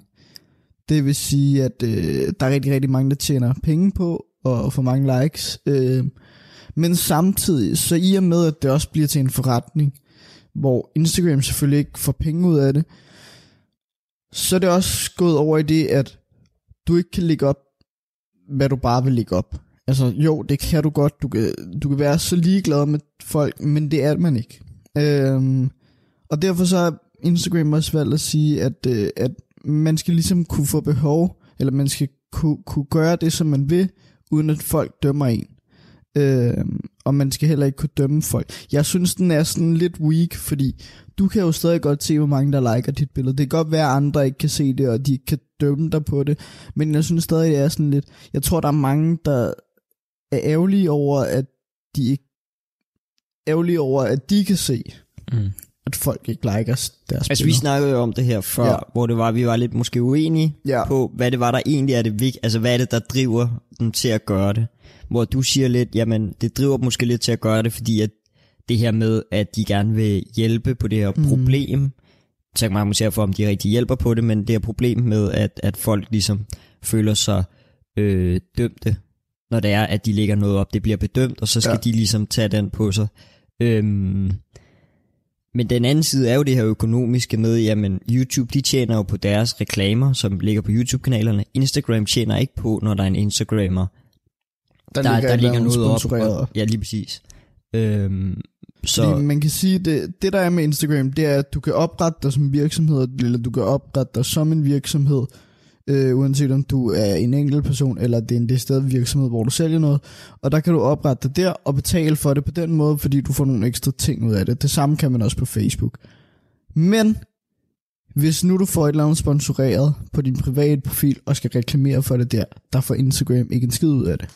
Det vil sige, at øh, der er rigtig, rigtig mange, der tjener penge på og får mange likes. Øh, men samtidig, så i og med, at det også bliver til en forretning, hvor Instagram selvfølgelig ikke får penge ud af det, så er det også gået over i det, at du ikke kan lægge op, hvad du bare vil lægge op. Altså jo, det kan du godt. Du kan, du kan være så ligeglad med folk, men det er man ikke. Øhm, og derfor så har Instagram også valgt at sige, at, øh, at man skal ligesom kunne få behov, eller man skal kunne, kunne gøre det, som man vil, uden at folk dømmer en. Øhm, og man skal heller ikke kunne dømme folk. Jeg synes, den er sådan lidt weak, fordi du kan jo stadig godt se, hvor mange der liker dit billede. Det kan godt være, at andre ikke kan se det, og de ikke kan dømme dig på det. Men jeg synes stadig, det er sådan lidt... Jeg tror, der er mange, der er ærgerlige over, at de ikke... Ærgerlige over, at de kan se, Mm. at folk ikke liker deres Altså vi snakkede jo om det her før, Ja. hvor det var, vi var lidt måske uenige Ja. på, hvad det var, der egentlig er det vigtige. Altså hvad er det, der driver dem til at gøre det? Hvor du siger lidt, jamen det driver dem måske lidt til at gøre det, fordi at det her med, at de gerne vil hjælpe på det her mm. problem, så kan man måske for, om de rigtig hjælper på det, men det her problem med, at, at folk ligesom føler sig øh, dømte, når det er, at de lægger noget op, det bliver bedømt, og så skal Ja. de ligesom tage den på sig. Øhm, men den anden side er jo det her økonomiske med, jamen YouTube, de tjener jo på deres reklamer, som ligger på YouTube-kanalerne. Instagram tjener ikke på, når der er en Instagrammer, der, der, der et ligger noget op. Og, ja, lige præcis. Øhm, så Fordi man kan sige, det, det der er med Instagram, det er, at du kan oprette dig som virksomhed, eller du kan oprette dig som en virksomhed, øh, uanset om du er en enkelt person, eller det er en decideret virksomhed, hvor du sælger noget. Og der kan du oprette dig der og betale for det på den måde, fordi du får nogle ekstra ting ud af det. Det samme kan man også på Facebook. Men hvis nu du får et eller andet sponsoreret på din private profil og skal reklamere for det der, der får Instagram ikke en skid ud af det.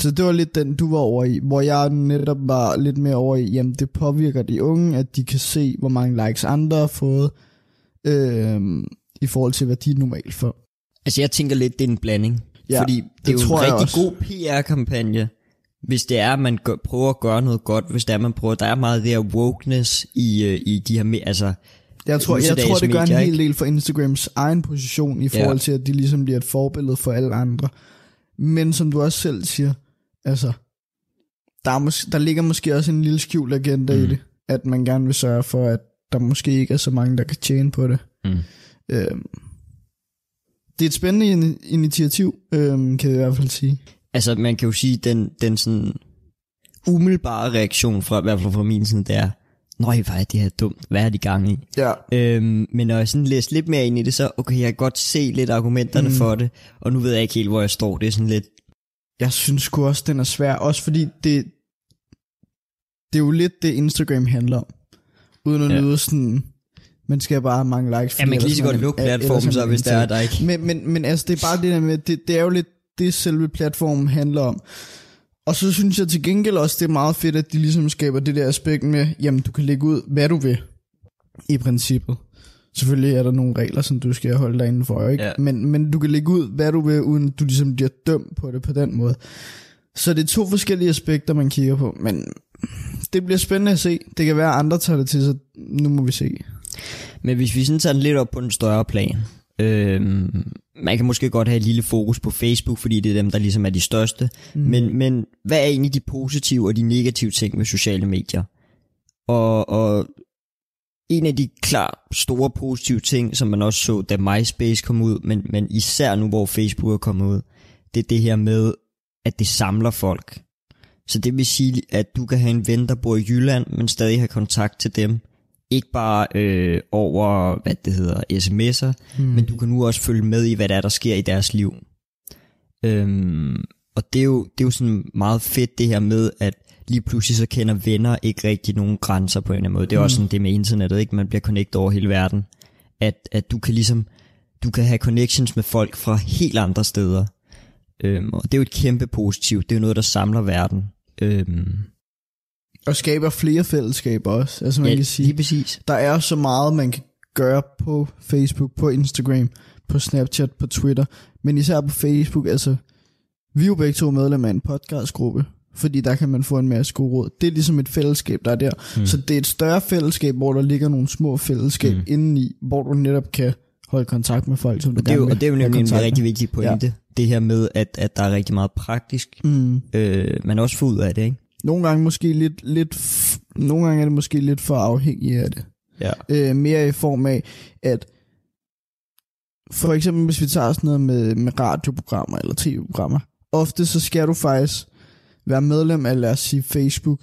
Så det var lidt den, du var over i, hvor jeg netop var lidt mere over i, jamen det påvirker de unge, at de kan se, hvor mange likes andre har fået, Øhm, i forhold til, hvad de normalt får. Altså jeg tænker lidt, det er en blanding. Ja, fordi det, det er jo tror en rigtig også. god PR-kampagne, hvis det er, at man gør, prøver at gøre noget godt, hvis det er, man prøver, der er meget det her wokeness i, øh, i de her, altså, Jeg tror, jeg tror det gør en hel del for Instagrams egen position i forhold Ja. til, at de ligesom bliver et forbillede for alle andre. Men som du også selv siger, altså, der, er mås- der ligger måske også en lille skjult agenda mm. i det, at man gerne vil sørge for, at der måske ikke er så mange, der kan tjene på det. Mm. Øhm, det er et spændende in- initiativ, øhm, kan jeg i hvert fald sige. altså man kan jo sige, den, den sådan umiddelbare reaktion fra, i hvert fald fra min side, det er, Nøj, hvor er det her dumt, hvad er de gang i? Ja. Øhm, men når jeg sådan læser lidt mere ind i det, så okay, jeg kan godt se lidt argumenterne mm. for det, og nu ved jeg ikke helt, hvor jeg står. Det er sådan lidt, Jeg synes sgu også, den er svær. Også fordi det, det er jo lidt det, Instagram handler om. Uden at Ja. lyde sådan, man skal bare mange likes. ja, man kan lige så godt lukke platformen så, hvis det er der ikke. Men, men, men altså, det er bare det der med, det, det er jo lidt det, selve platformen handler om. Og så synes jeg til gengæld også, det er meget fedt, at de ligesom skaber det der aspekt med, jamen du kan lægge ud, hvad du vil, i princippet. Selvfølgelig er der nogle regler, som du skal holde dig indenfor, ikke? Ja. Men, men du kan lægge ud, hvad du vil, uden du ligesom bliver dømt på det på den måde. Så det er to forskellige aspekter, man kigger på, men det bliver spændende at se. Det kan være, at andre tager det til, så nu må vi se. Men hvis vi sådan tager den lidt op på en større plan, øhm, man kan måske godt have et lille fokus på Facebook, fordi det er dem, der ligesom er de største. Mm. Men, men hvad er egentlig de positive og de negative ting ved sociale medier? Og, og en af de klart store positive ting, som man også så, da MySpace kom ud, men, men især nu, hvor Facebook er kommet ud, det er det her med, at det samler folk. Så det vil sige, at du kan have en ven, der bor i Jylland, men stadig have kontakt til dem. Ikke bare øh, over, hvad det hedder, sms'er, mm. men du kan nu også følge med i, hvad der er, der sker i deres liv. Øhm, og det er, jo, det er jo sådan meget fedt det her med, at lige pludselig så kender venner ikke rigtig nogen grænser på en eller anden måde. Det er mm. også sådan det med internettet, ikke? Man bliver connectet over hele verden. At, at du kan ligesom, du kan have connections med folk fra helt andre steder. Øhm, og det er jo et kæmpe positivt. Det er jo noget, der samler verden. Øhm, Og skaber flere fællesskaber også. Altså man ja, kan sige, lige præcis. der er så meget, man kan gøre på Facebook, på Instagram, på Snapchat, på Twitter. Men især på Facebook, altså, vi er jo begge to medlemmer af en podcastgruppe, fordi der kan man få en masse gode råd. Det er ligesom et fællesskab, der er der. Mm. Så det er et større fællesskab, hvor der ligger nogle små fællesskab mm. Indeni, hvor du netop kan holde kontakt med folk, som du Og det, er jo, og det er jo nemlig en rigtig vigtig pointe. Ja. Det her med, at, at der er rigtig meget praktisk, Mm. øh, man også får ud af det, ikke? Nogle gange måske lidt, lidt nogle gange er det måske lidt for afhængig af det. Ja. øh, mere i form af, at for eksempel hvis vi tager sådan noget med, med radioprogrammer eller tv-programmer, ofte så skal du faktisk være medlem af, lad os sige, Facebook,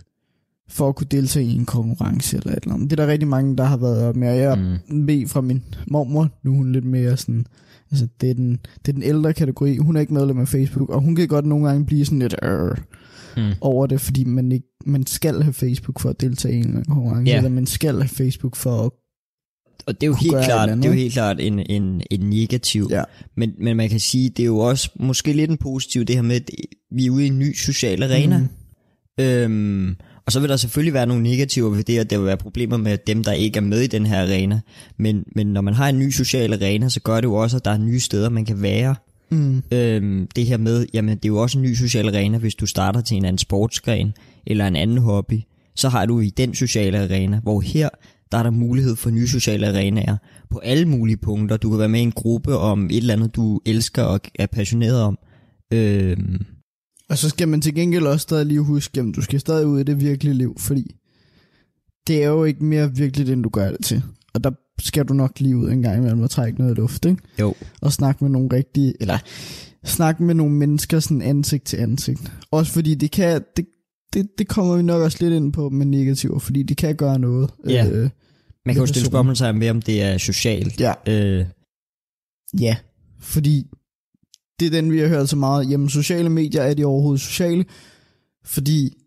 for at kunne deltage i en konkurrence eller et eller andet. Det er der rigtig mange, der har været op med, og jeg mm. ved fra min mormor, nu er hun lidt mere sådan, altså det er, den, det er den ældre kategori, hun er ikke medlem af Facebook, og hun kan godt nogle gange blive sådan lidt øh, Mm. over det, fordi man, ikke, man skal have Facebook for at deltage i en eller anden konkurrence, Ja. eller man skal have Facebook for at Og det er jo helt klart, andet, det er jo helt klart en, en, en negativ. Ja. Men, men man kan sige, det er jo også måske lidt en positiv, det her med, at vi er ude i en ny social arena. Mm. Øhm, og så vil der selvfølgelig være nogle negativer ved det, og der vil være problemer med dem, der ikke er med i den her arena. Men, men når man har en ny social arena, så gør det jo også, at der er nye steder, man kan være. Mm. Øhm, det her med, jamen det er jo også en ny social arena, hvis du starter til en anden sportsgren, eller en anden hobby, så har du i den sociale arena, hvor her, der er der mulighed for nye sociale arenaer på alle mulige punkter. Du kan være med i en gruppe om et eller andet, du elsker og er passioneret om. Øhm, Og så skal man til gengæld også stadig lige huske, at du skal stadig ud i det virkelige liv, fordi det er jo ikke mere virkeligt, end du gør det til. Og der skal du nok lige ud en gang imellem og trække noget luft, ikke? jo, Og snakke med nogle rigtige, eller snakke med nogle mennesker sådan ansigt til ansigt. Også fordi det kan, det, det, det kommer vi nok også lidt ind på med negativer, fordi det kan gøre noget. Ja. Øh, man kan jo stille spørgsmål med, om det er socialt. ja. Øh, Ja, Fordi det er den, vi har hørt så meget. Jamen, sociale medier, er de overhovedet sociale? Fordi,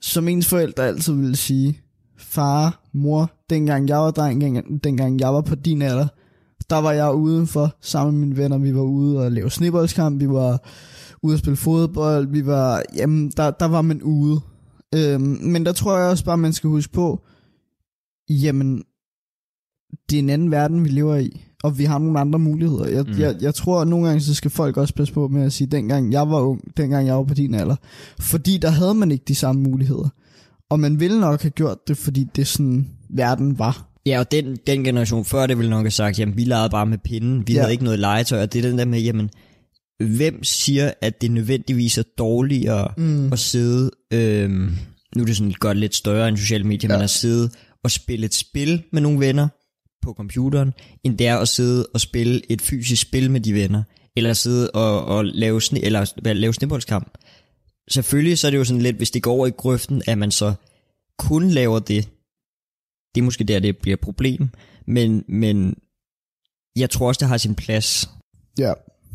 som ens forældre altid ville sige, far, mor, dengang jeg var dreng, dengang- dengang jeg var på din alder, der var jeg udenfor sammen med mine venner. Vi var ude og lave sneboldskamp, vi var ude at spille fodbold, vi var, jamen, der, der var man ude. Øhm, men der tror jeg også bare, man skal huske på, jamen, det er en anden verden, vi lever i, og vi har nogle andre muligheder. Jeg, mm. jeg, jeg tror, at nogle gange, så skal folk også passe på med at sige, dengang jeg var ung, dengang jeg var på din alder. Fordi der havde man ikke de samme muligheder. Og man ville nok have gjort det, fordi det sådan, verden var. Ja, og den, den generation før det ville nok have sagt, jamen vi legede bare med pinden, vi ja. Havde ikke noget legetøj, og det er den der med, jamen hvem siger, at det nødvendigvis er dårligere Mm. at sidde, øhm, nu er det sådan godt lidt større end sociale medier, ja. Men at sidde og spille et spil med nogle venner på computeren, end det er at sidde og spille et fysisk spil med de venner, eller sidde og, og lave, sne, eller lave sneboldskamp. Selvfølgelig så er det jo sådan lidt, hvis det går over i grøften, at man så kun laver det, det er måske der, det bliver et problem, men, men jeg tror også, det har sin plads. Ja,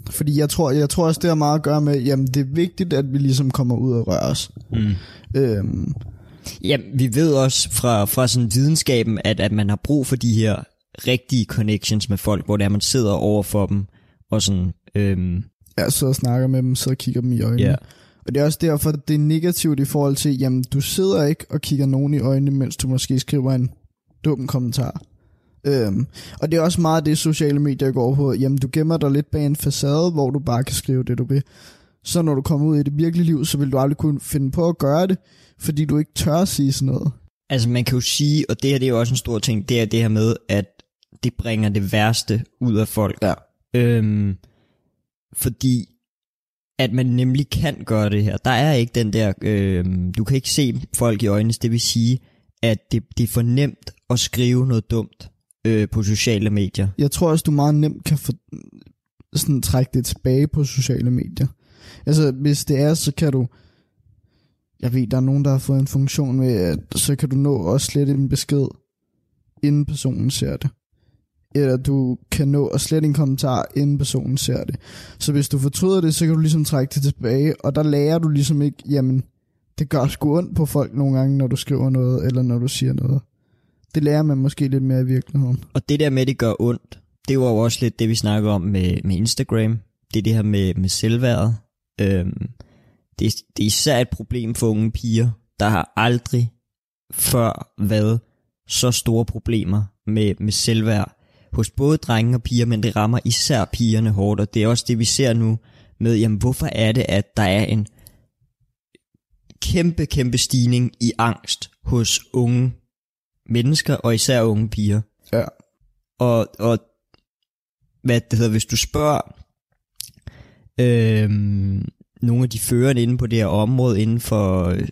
fordi jeg tror, jeg tror også, det har meget at gøre med, jamen det er vigtigt, at vi ligesom kommer ud og rører os. Mm. Øhm, Ja, vi ved også fra, fra sådan videnskaben, at, at man har brug for de her rigtige connections med folk, hvor det er, man sidder over for dem, og sådan, øhm, sidder og snakker med dem, så kigger dem i øjnene. ja. Og det er også derfor, det er negativt i forhold til, jamen du sidder ikke og kigger nogen i øjnene, mens du måske skriver en dum kommentar. Øhm, og det er også meget det, sociale medier går på. Jamen du gemmer dig lidt bag en facade, hvor du bare kan skrive det, du vil. Så når du kommer ud i det virkelige liv, så vil du aldrig kunne finde på at gøre det, fordi du ikke tør at sige sådan noget. Altså man kan jo sige, og det her det er jo også en stor ting, det er det her med, at det bringer det værste ud af folk. Ja. Øhm, fordi at man nemlig kan gøre det her. Der er ikke den der, øh, du kan ikke se folk i øjnene, det vil sige, at det, det er for nemt at skrive noget dumt øh, på sociale medier. Jeg tror også, du meget nemt kan få, sådan trække det tilbage på sociale medier. Altså, hvis det er, så kan du... Jeg ved, der er nogen, der har fået en funktion med, at så kan du nå også slette en besked, inden personen ser det. Eller du kan nå at slette en kommentar, inden personen ser det. Så hvis du fortryder det, så kan du ligesom trække det tilbage, og der lærer du ligesom ikke, jamen, det gør sgu ondt på folk nogle gange, når du skriver noget, eller når du siger noget. Det lærer man måske lidt mere i virkeligheden. Og det der med, at det gør ondt, det var jo også lidt det, vi snakker om med, med Instagram. Det er det her med, med selvværdet. Øhm, det, det er især et problem for unge piger. Der har aldrig før været så store problemer med, med selvværd hos både drenge og piger, men det rammer især pigerne hårdt, og det er også det, vi ser nu med, jamen hvorfor er det, at der er en kæmpe, kæmpe stigning i angst hos unge mennesker, og især unge piger. Ja. Og, og hvad det hedder, hvis du spørger øhm, nogle af de førende inde på det her område, inden for øh,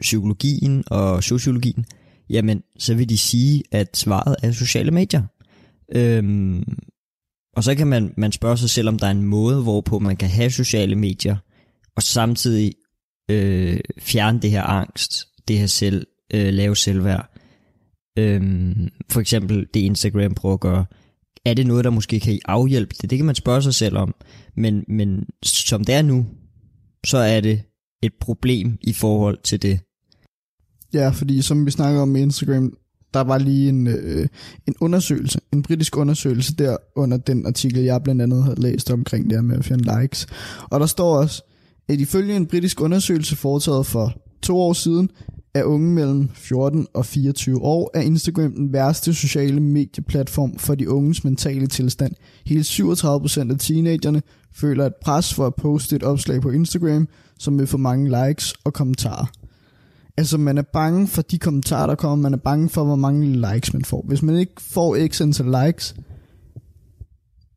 psykologien og sociologien, jamen, så vil de sige, at svaret er sociale medier. Øhm, og så kan man, man spørge sig selv, om der er en måde, hvorpå man kan have sociale medier, og samtidig øh, fjerne det her angst, det her selv, øh, lave selvværd. Øhm, for eksempel det Instagram prøver at gøre. Er det noget, der måske kan afhjælpe det? Det kan man spørge sig selv om. Men, men som det er nu, så er det et problem i forhold til det. Ja, fordi som vi snakker om med Instagram, der var lige en, øh, en undersøgelse, en britisk undersøgelse der under den artikel, jeg blandt andet havde læst omkring det her med at fjerne likes. Og der står også, at ifølge en britisk undersøgelse foretaget for to år siden, er unge mellem 14 og 24 år, er Instagram den værste sociale medieplatform for de unges mentale tilstand. Hele 37% af teenagerne føler et pres for at poste et opslag på Instagram, som vil få mange likes og kommentarer. Altså, man er bange for de kommentarer, der kommer. Man er bange for, hvor mange likes man får. Hvis man ikke får x antal likes,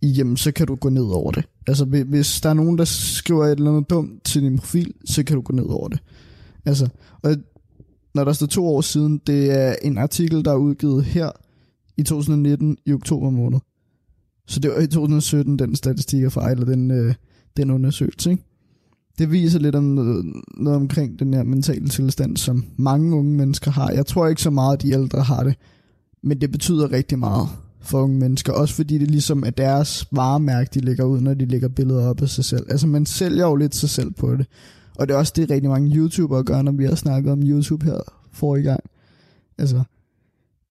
jamen, så kan du gå ned over det. Altså, hvis der er nogen, der skriver et eller andet dumt til din profil, så kan du gå ned over det. Altså, og når der står to år siden, det er en artikel, der er udgivet her i 2019 i oktober måned. Så det var i 2017, den statistik er fra, eller den, øh, den undersøgelse, ikke? Det viser lidt om noget, noget omkring den her mentale tilstand, som mange unge mennesker har. Jeg tror ikke så meget, at de ældre har det, men det betyder rigtig meget for unge mennesker. Også fordi det ligesom er deres varemærke, de lægger ud, når de lægger billeder op af sig selv. Altså man sælger jo lidt sig selv på det. Og det er også det, rigtig mange YouTubere gør, når vi har snakket om YouTube her for i gang. Altså,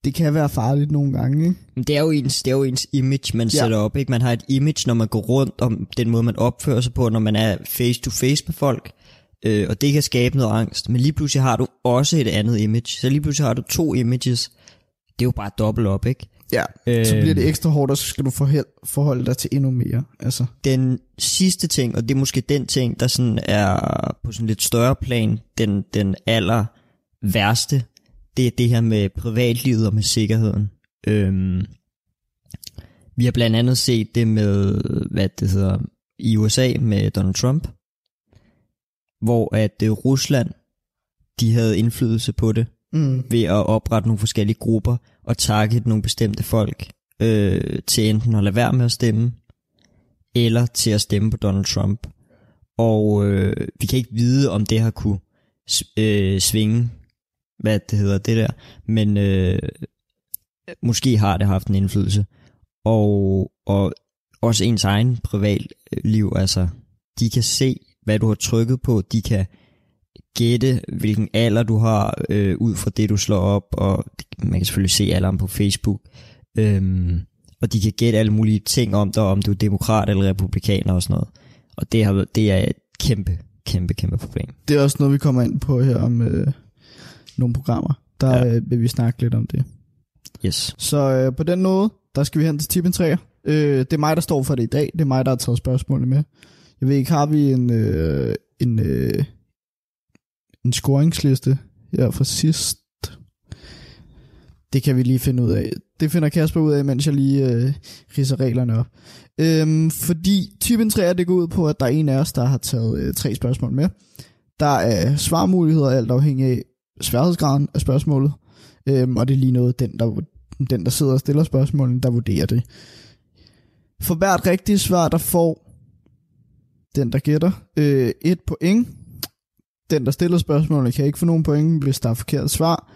det kan være farligt nogle gange, ikke? Men det er jo ens, det er jo ens image, man Ja. sætter op. Ikke? Man har et image, når man går rundt om den måde, man opfører sig på, når man er face to face med folk. Øh, og det kan skabe noget angst. Men lige pludselig har du også et andet image. Så lige pludselig har du to images. Det er jo bare dobbelt op, ikke? Ja, øh, så bliver det ekstra hårdt, og så skal du forholde dig til endnu mere. Altså, Den sidste ting, og det er måske den ting, der sådan er på sådan lidt større plan, den, den aller værste, det er det her med privatlivet og med sikkerheden. Øhm, vi har blandt andet set det med, hvad det hedder, i USA med Donald Trump, hvor at øh, Rusland, de havde indflydelse på det, mm. ved at oprette nogle forskellige grupper og target nogle bestemte folk øh, til enten at lade være med at stemme, eller til at stemme på Donald Trump. Og øh, vi kan ikke vide, om det har kunne øh, svinge, hvad det hedder det der, men øh, måske har det haft en indflydelse. Og, og også ens egen privatliv, altså de kan se, hvad du har trykket på, de kan gætte, hvilken alder du har, øh, ud fra det, du slår op, og man kan selvfølgelig se alderen på Facebook. Øhm, og de kan gætte alle mulige ting om dig, om du er demokrat eller republikaner og sådan noget. Og det, har, det er et kæmpe, kæmpe, kæmpe problem. Det er også noget, vi kommer ind på her om øh, nogle programmer. Der Ja. øh, vil vi snakke lidt om det. Yes. Så øh, på den måde, der skal vi hen til tippen 3. Øh, det er mig, der står for det i dag. Det er mig, der har taget spørgsmålene med. Jeg ved ikke, har vi en, øh, en, øh, en scoringsliste her fra sidst? Det kan vi lige finde ud af. Det finder Kasper ud af, mens jeg lige øh, ridser reglerne op. Øhm, fordi typen 3 det går ud på, at der er en af os, der har taget øh, tre spørgsmål med. Der er svarmuligheder alt afhængig af sværhedsgraden af spørgsmålet. Øhm, og det er lige noget, den der, den, der sidder og stiller spørgsmålene, der vurderer det. For hvert rigtigt svar, der får den, der gætter, øh, et point. Den, der stiller spørgsmålene, kan ikke få nogen point, hvis der er forkert svar.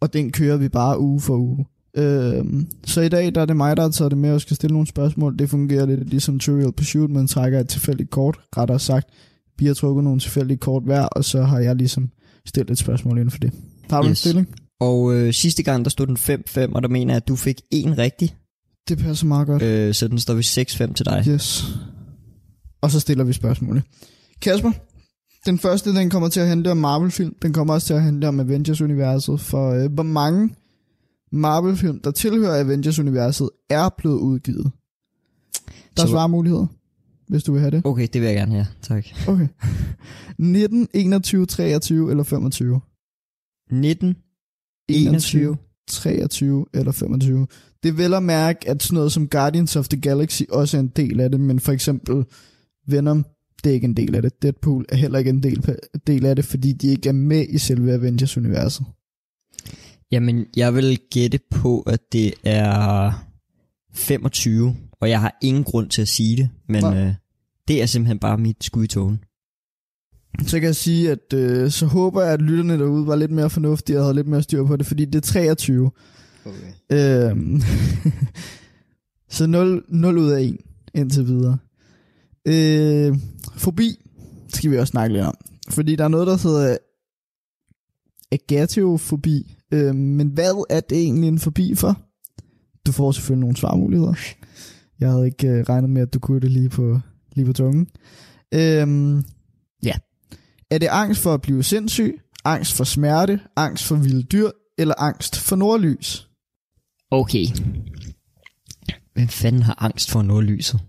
Og den kører vi bare uge for uge. Øhm, så i dag der er det mig, der har taget det med og skal stille nogle spørgsmål. Det fungerer lidt ligesom Trivial Pursuit, man trækker et tilfældigt kort, rettere sagt. Vi har trukket nogle tilfældige kort hver, og så har jeg ligesom stillet et spørgsmål inden for det. Har du yes. en stilling? Og øh, sidste gang, der stod den 5-5, og der mener jeg, at du fik en rigtig. Det passer meget godt. Øh, så den står vi 6-5 til dig. Yes. Og så stiller vi spørgsmålet. Kasper, den første, den kommer til at handle om Marvel-film. Den kommer også til at handle om Avengers-universet. For øh, hvor mange Marvel-film, der tilhører Avengers-universet, er blevet udgivet? Der er svarmuligheder, hvis du vil have det. Okay, det vil jeg gerne have. Tak. Okay. 19, 21, 23 eller 25? 19, 21. 23 eller 25. Det er vel at mærke, at sådan noget som Guardians of the Galaxy også er en del af det, men for eksempel Venom, det er ikke en del af det. Deadpool er heller ikke en del, del af det, fordi de ikke er med i selve Avengers-universet. Jamen, jeg vil gætte på, at det er 25, og jeg har ingen grund til at sige det, men Nej. øh, det er simpelthen bare mit skud i togen. Så kan jeg sige, at øh, så håber jeg, at lytterne derude var lidt mere fornuftige og havde lidt mere styr på det, fordi det er 23. Okay. Øhm, så 0, 0 ud af 1 indtil videre. Øh, fobi skal vi også snakke lidt om. Fordi der er noget, der hedder agatiofobi. Øh, men hvad er det egentlig en fobi for? Du får selvfølgelig nogle svarmuligheder. Jeg havde ikke øh, regnet med, at du kunne det lige på, lige på tungen. Øhm, ja. Er det angst for at blive sindssyg? Angst for smerte? Angst for vilde dyr? Eller angst for nordlys? Okay. Hvem fanden har angst for nordlyset?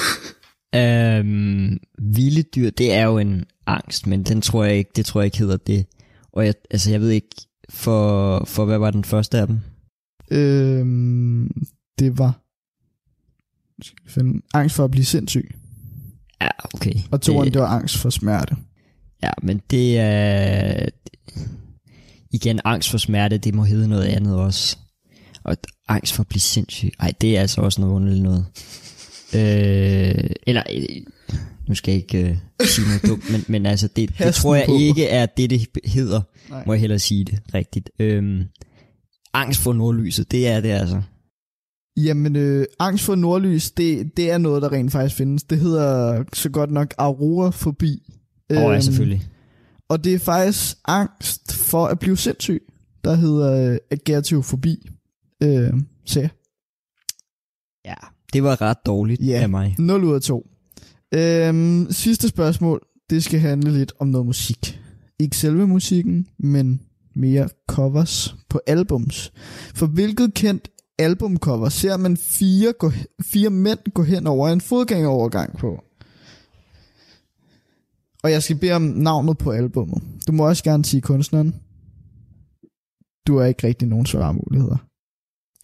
øhm, vilde dyr, det er jo en angst, men den tror jeg ikke, det tror jeg ikke hedder det. Og jeg, altså jeg ved ikke, for, for hvad var den første af dem? Øhm, det var skal finde, angst for at blive sindssyg. Ja, okay. Og toeren, det, det var angst for smerte. Ja, men det er... Igen, angst for smerte, det må hedde noget andet også. Og angst for at blive sindssyg. Ej, det er altså også noget underligt noget. Øh, eller, øh, nu skal jeg ikke øh, sige noget dumt, men, men altså, det, det tror jeg på. ikke er det, det hedder. Nej. Må jeg hellere sige det rigtigt. Øhm, angst for nordlyset, det er det altså. Jamen, øh, angst for nordlys, det, det er noget, der rent faktisk findes. Det hedder så godt nok aurorafobi. Åh, oh, ja, Øhm, selvfølgelig. Og det er faktisk angst for at blive sindssyg, der hedder øh, agertiofobi. Øh, ja, Ja, det var ret dårligt Ja. af mig. 0 ud af 2. Øhm, sidste spørgsmål, det skal handle lidt om noget musik. Ikke selve musikken, men mere covers på albums. For hvilket kendt albumcover ser man fire, gå, fire mænd gå hen over en fodgængerovergang på? Og jeg skal bede om navnet på albummet. Du må også gerne sige kunstneren. Du har ikke rigtig nogen svarmuligheder.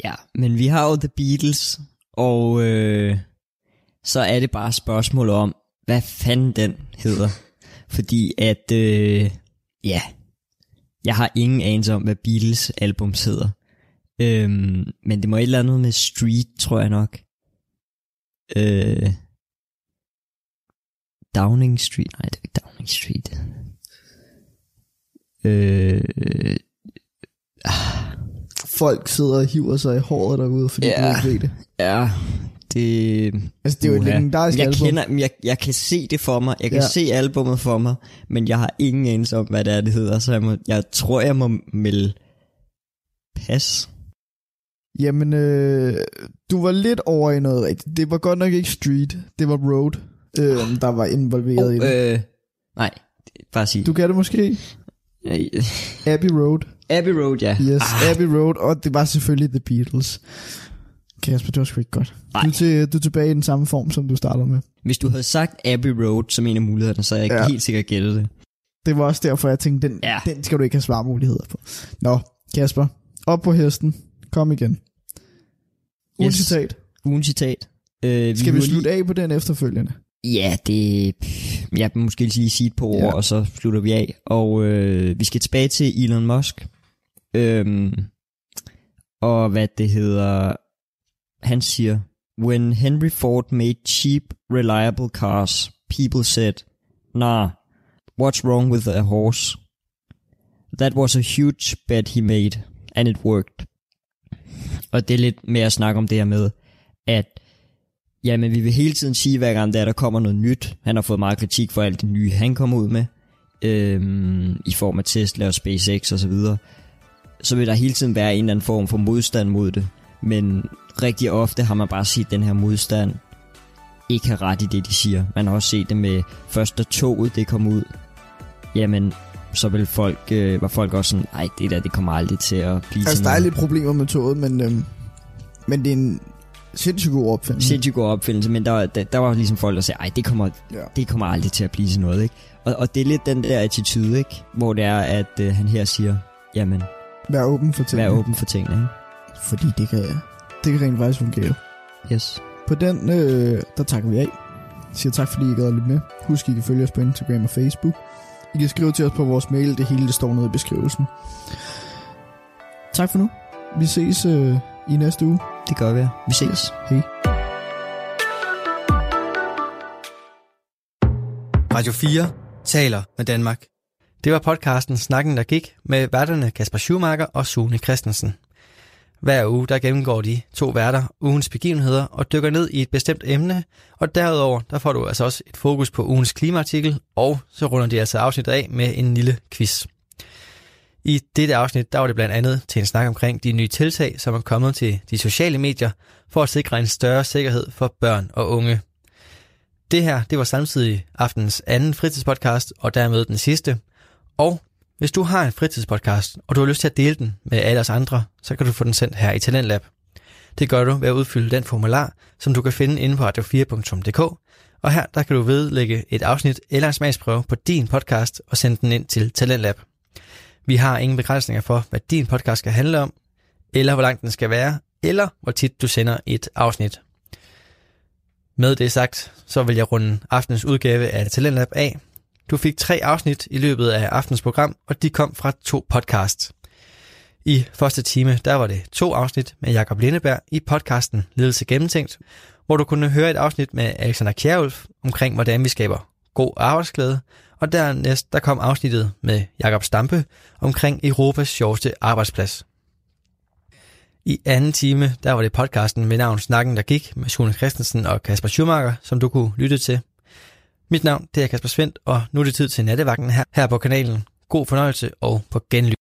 Ja, men vi har jo The Beatles, og øh, så er det bare spørgsmålet spørgsmål om, hvad fanden den hedder. Fordi at, øh, ja, jeg har ingen anelse om, hvad Beatles album hedder. Øhm, men det må et eller andet med Street, tror jeg nok. Øh, Downing Street, nej, det er ikke Downing Street. Øh, Folk sidder og hiver sig i håret derude, fordi Ja. du ikke ved det. ja, det... Altså, det er jo et legendarisk jeg album. Kender, jeg, jeg kan se det for mig. Jeg kan ja. se albummet for mig, men jeg har ingen anelse om, hvad det er, det hedder. Så jeg, må, jeg tror, jeg må melde pas. Jamen, øh, du var lidt over i noget rigtigt. Det var godt nok ikke Street, det var Road, øh, der var involveret Oh, i det. øh, nej, bare sig. Du kan det måske? Øh, Abbey Road. Abbey Road, ja. Yes, Ah, Abbey Road, og det var selvfølgelig The Beatles. Kasper, det var sgu ikke godt. Nej. Du er, til, du er tilbage i den samme form, som du startede med. hvis du havde sagt Abbey Road som en af mulighederne, så havde jeg Ja. helt sikkert gættet det. Det var også derfor, jeg tænkte, den, Ja. den skal du ikke have svarmuligheder på. Nå, Kasper, op på hesten. Kom igen. Uden Yes. citat. Ugen citat. Øh, Skal vi slutte af på den efterfølgende? Ja, det... Jeg vil måske lige sige et par ord, ja. og så slutter vi af. Og øh, vi skal tilbage til Elon Musk. Øhm, og hvad det hedder... Han siger... When Henry Ford made cheap, reliable cars, people said, Nah, what's wrong with a horse? That was a huge bet he made, and it worked. Og det er lidt mere at snakke om det her med, at Jamen, vi vil hele tiden sige, hver gang der, der kommer noget nyt. Han har fået meget kritik for alt det nye, han kommer ud med. Øhm, I form af Tesla og SpaceX og så videre. Så vil der hele tiden være en eller anden form for modstand mod det. Men rigtig ofte har man bare set den her modstand ikke har ret i det, de siger. Man har også set det med først da toget det kom ud. Jamen, så vil folk, øh, var folk også sådan, nej, det der, det kommer aldrig til at blive Altså, til der er noget." lidt problemer med toget, men, øhm, men det er en sindssygt god opfindelse. sindssygt god opfindelse, men der, der, der var ligesom folk, der sagde, ej, det kommer, Ja. det kommer aldrig til at blive sådan noget, ikke? Og, og det er lidt den der attitude, ikke? Hvor det er, at øh, han her siger, jamen, Vær åben for tingene. vær åben for tingene, ikke? Fordi det kan, det kan rent faktisk fungere. Yes. På den, øh, der takker vi af. Siger tak, fordi I gad at lytte med. Husk, I kan følge os på Instagram og Facebook. I kan skrive til os på vores mail. Det hele det står nede i beskrivelsen. Tak for nu. Vi ses øh, i næste uge. Det gør vi. Vi ses. Hej. Radio 4 taler med Danmark. Det var podcasten Snakken, der gik med værterne Kasper Schumacher og Sune Christensen. Hver uge der gennemgår de to værter ugens begivenheder og dykker ned i et bestemt emne, og derudover der får du altså også et fokus på ugens klimaartikel, og så runder de altså afsnittet af med en lille quiz. I dette afsnit der var det blandt andet til en snak omkring de nye tiltag, som er kommet til de sociale medier for at sikre en større sikkerhed for børn og unge. Det her, det var samtidig aftens anden fritidspodcast, og dermed den sidste. Og hvis du har en fritidspodcast, og du har lyst til at dele den med alle os andre, så kan du få den sendt her i Talentlab. Det gør du ved at udfylde den formular, som du kan finde inde på radio4.dk, og her der kan du vedlægge et afsnit eller en smagsprøve på din podcast og sende den ind til Talentlab. Vi har ingen begrænsninger for, hvad din podcast skal handle om, eller hvor lang den skal være, eller hvor tit du sender et afsnit. Med det sagt, så vil jeg runde aftenens udgave af Talentlab af. Du fik tre afsnit i løbet af aftens program, og de kom fra to podcasts. I første time, der var det to afsnit med Jakob Lindeberg i podcasten Ledelse Gennemtænkt, hvor du kunne høre et afsnit med Alexander Kjærulf omkring, hvordan vi skaber god arbejdsglæde, og dernæst der kom afsnittet med Jakob Stampe omkring Europas sjoveste arbejdsplads. I anden time, der var det podcasten med navn Snakken, der gik med Sune Christensen og Kasper Schumacher, som du kunne lytte til. Mit navn det er Kasper Svendt, og nu er det tid til nattevagten her, her på kanalen. God fornøjelse og på genlyd.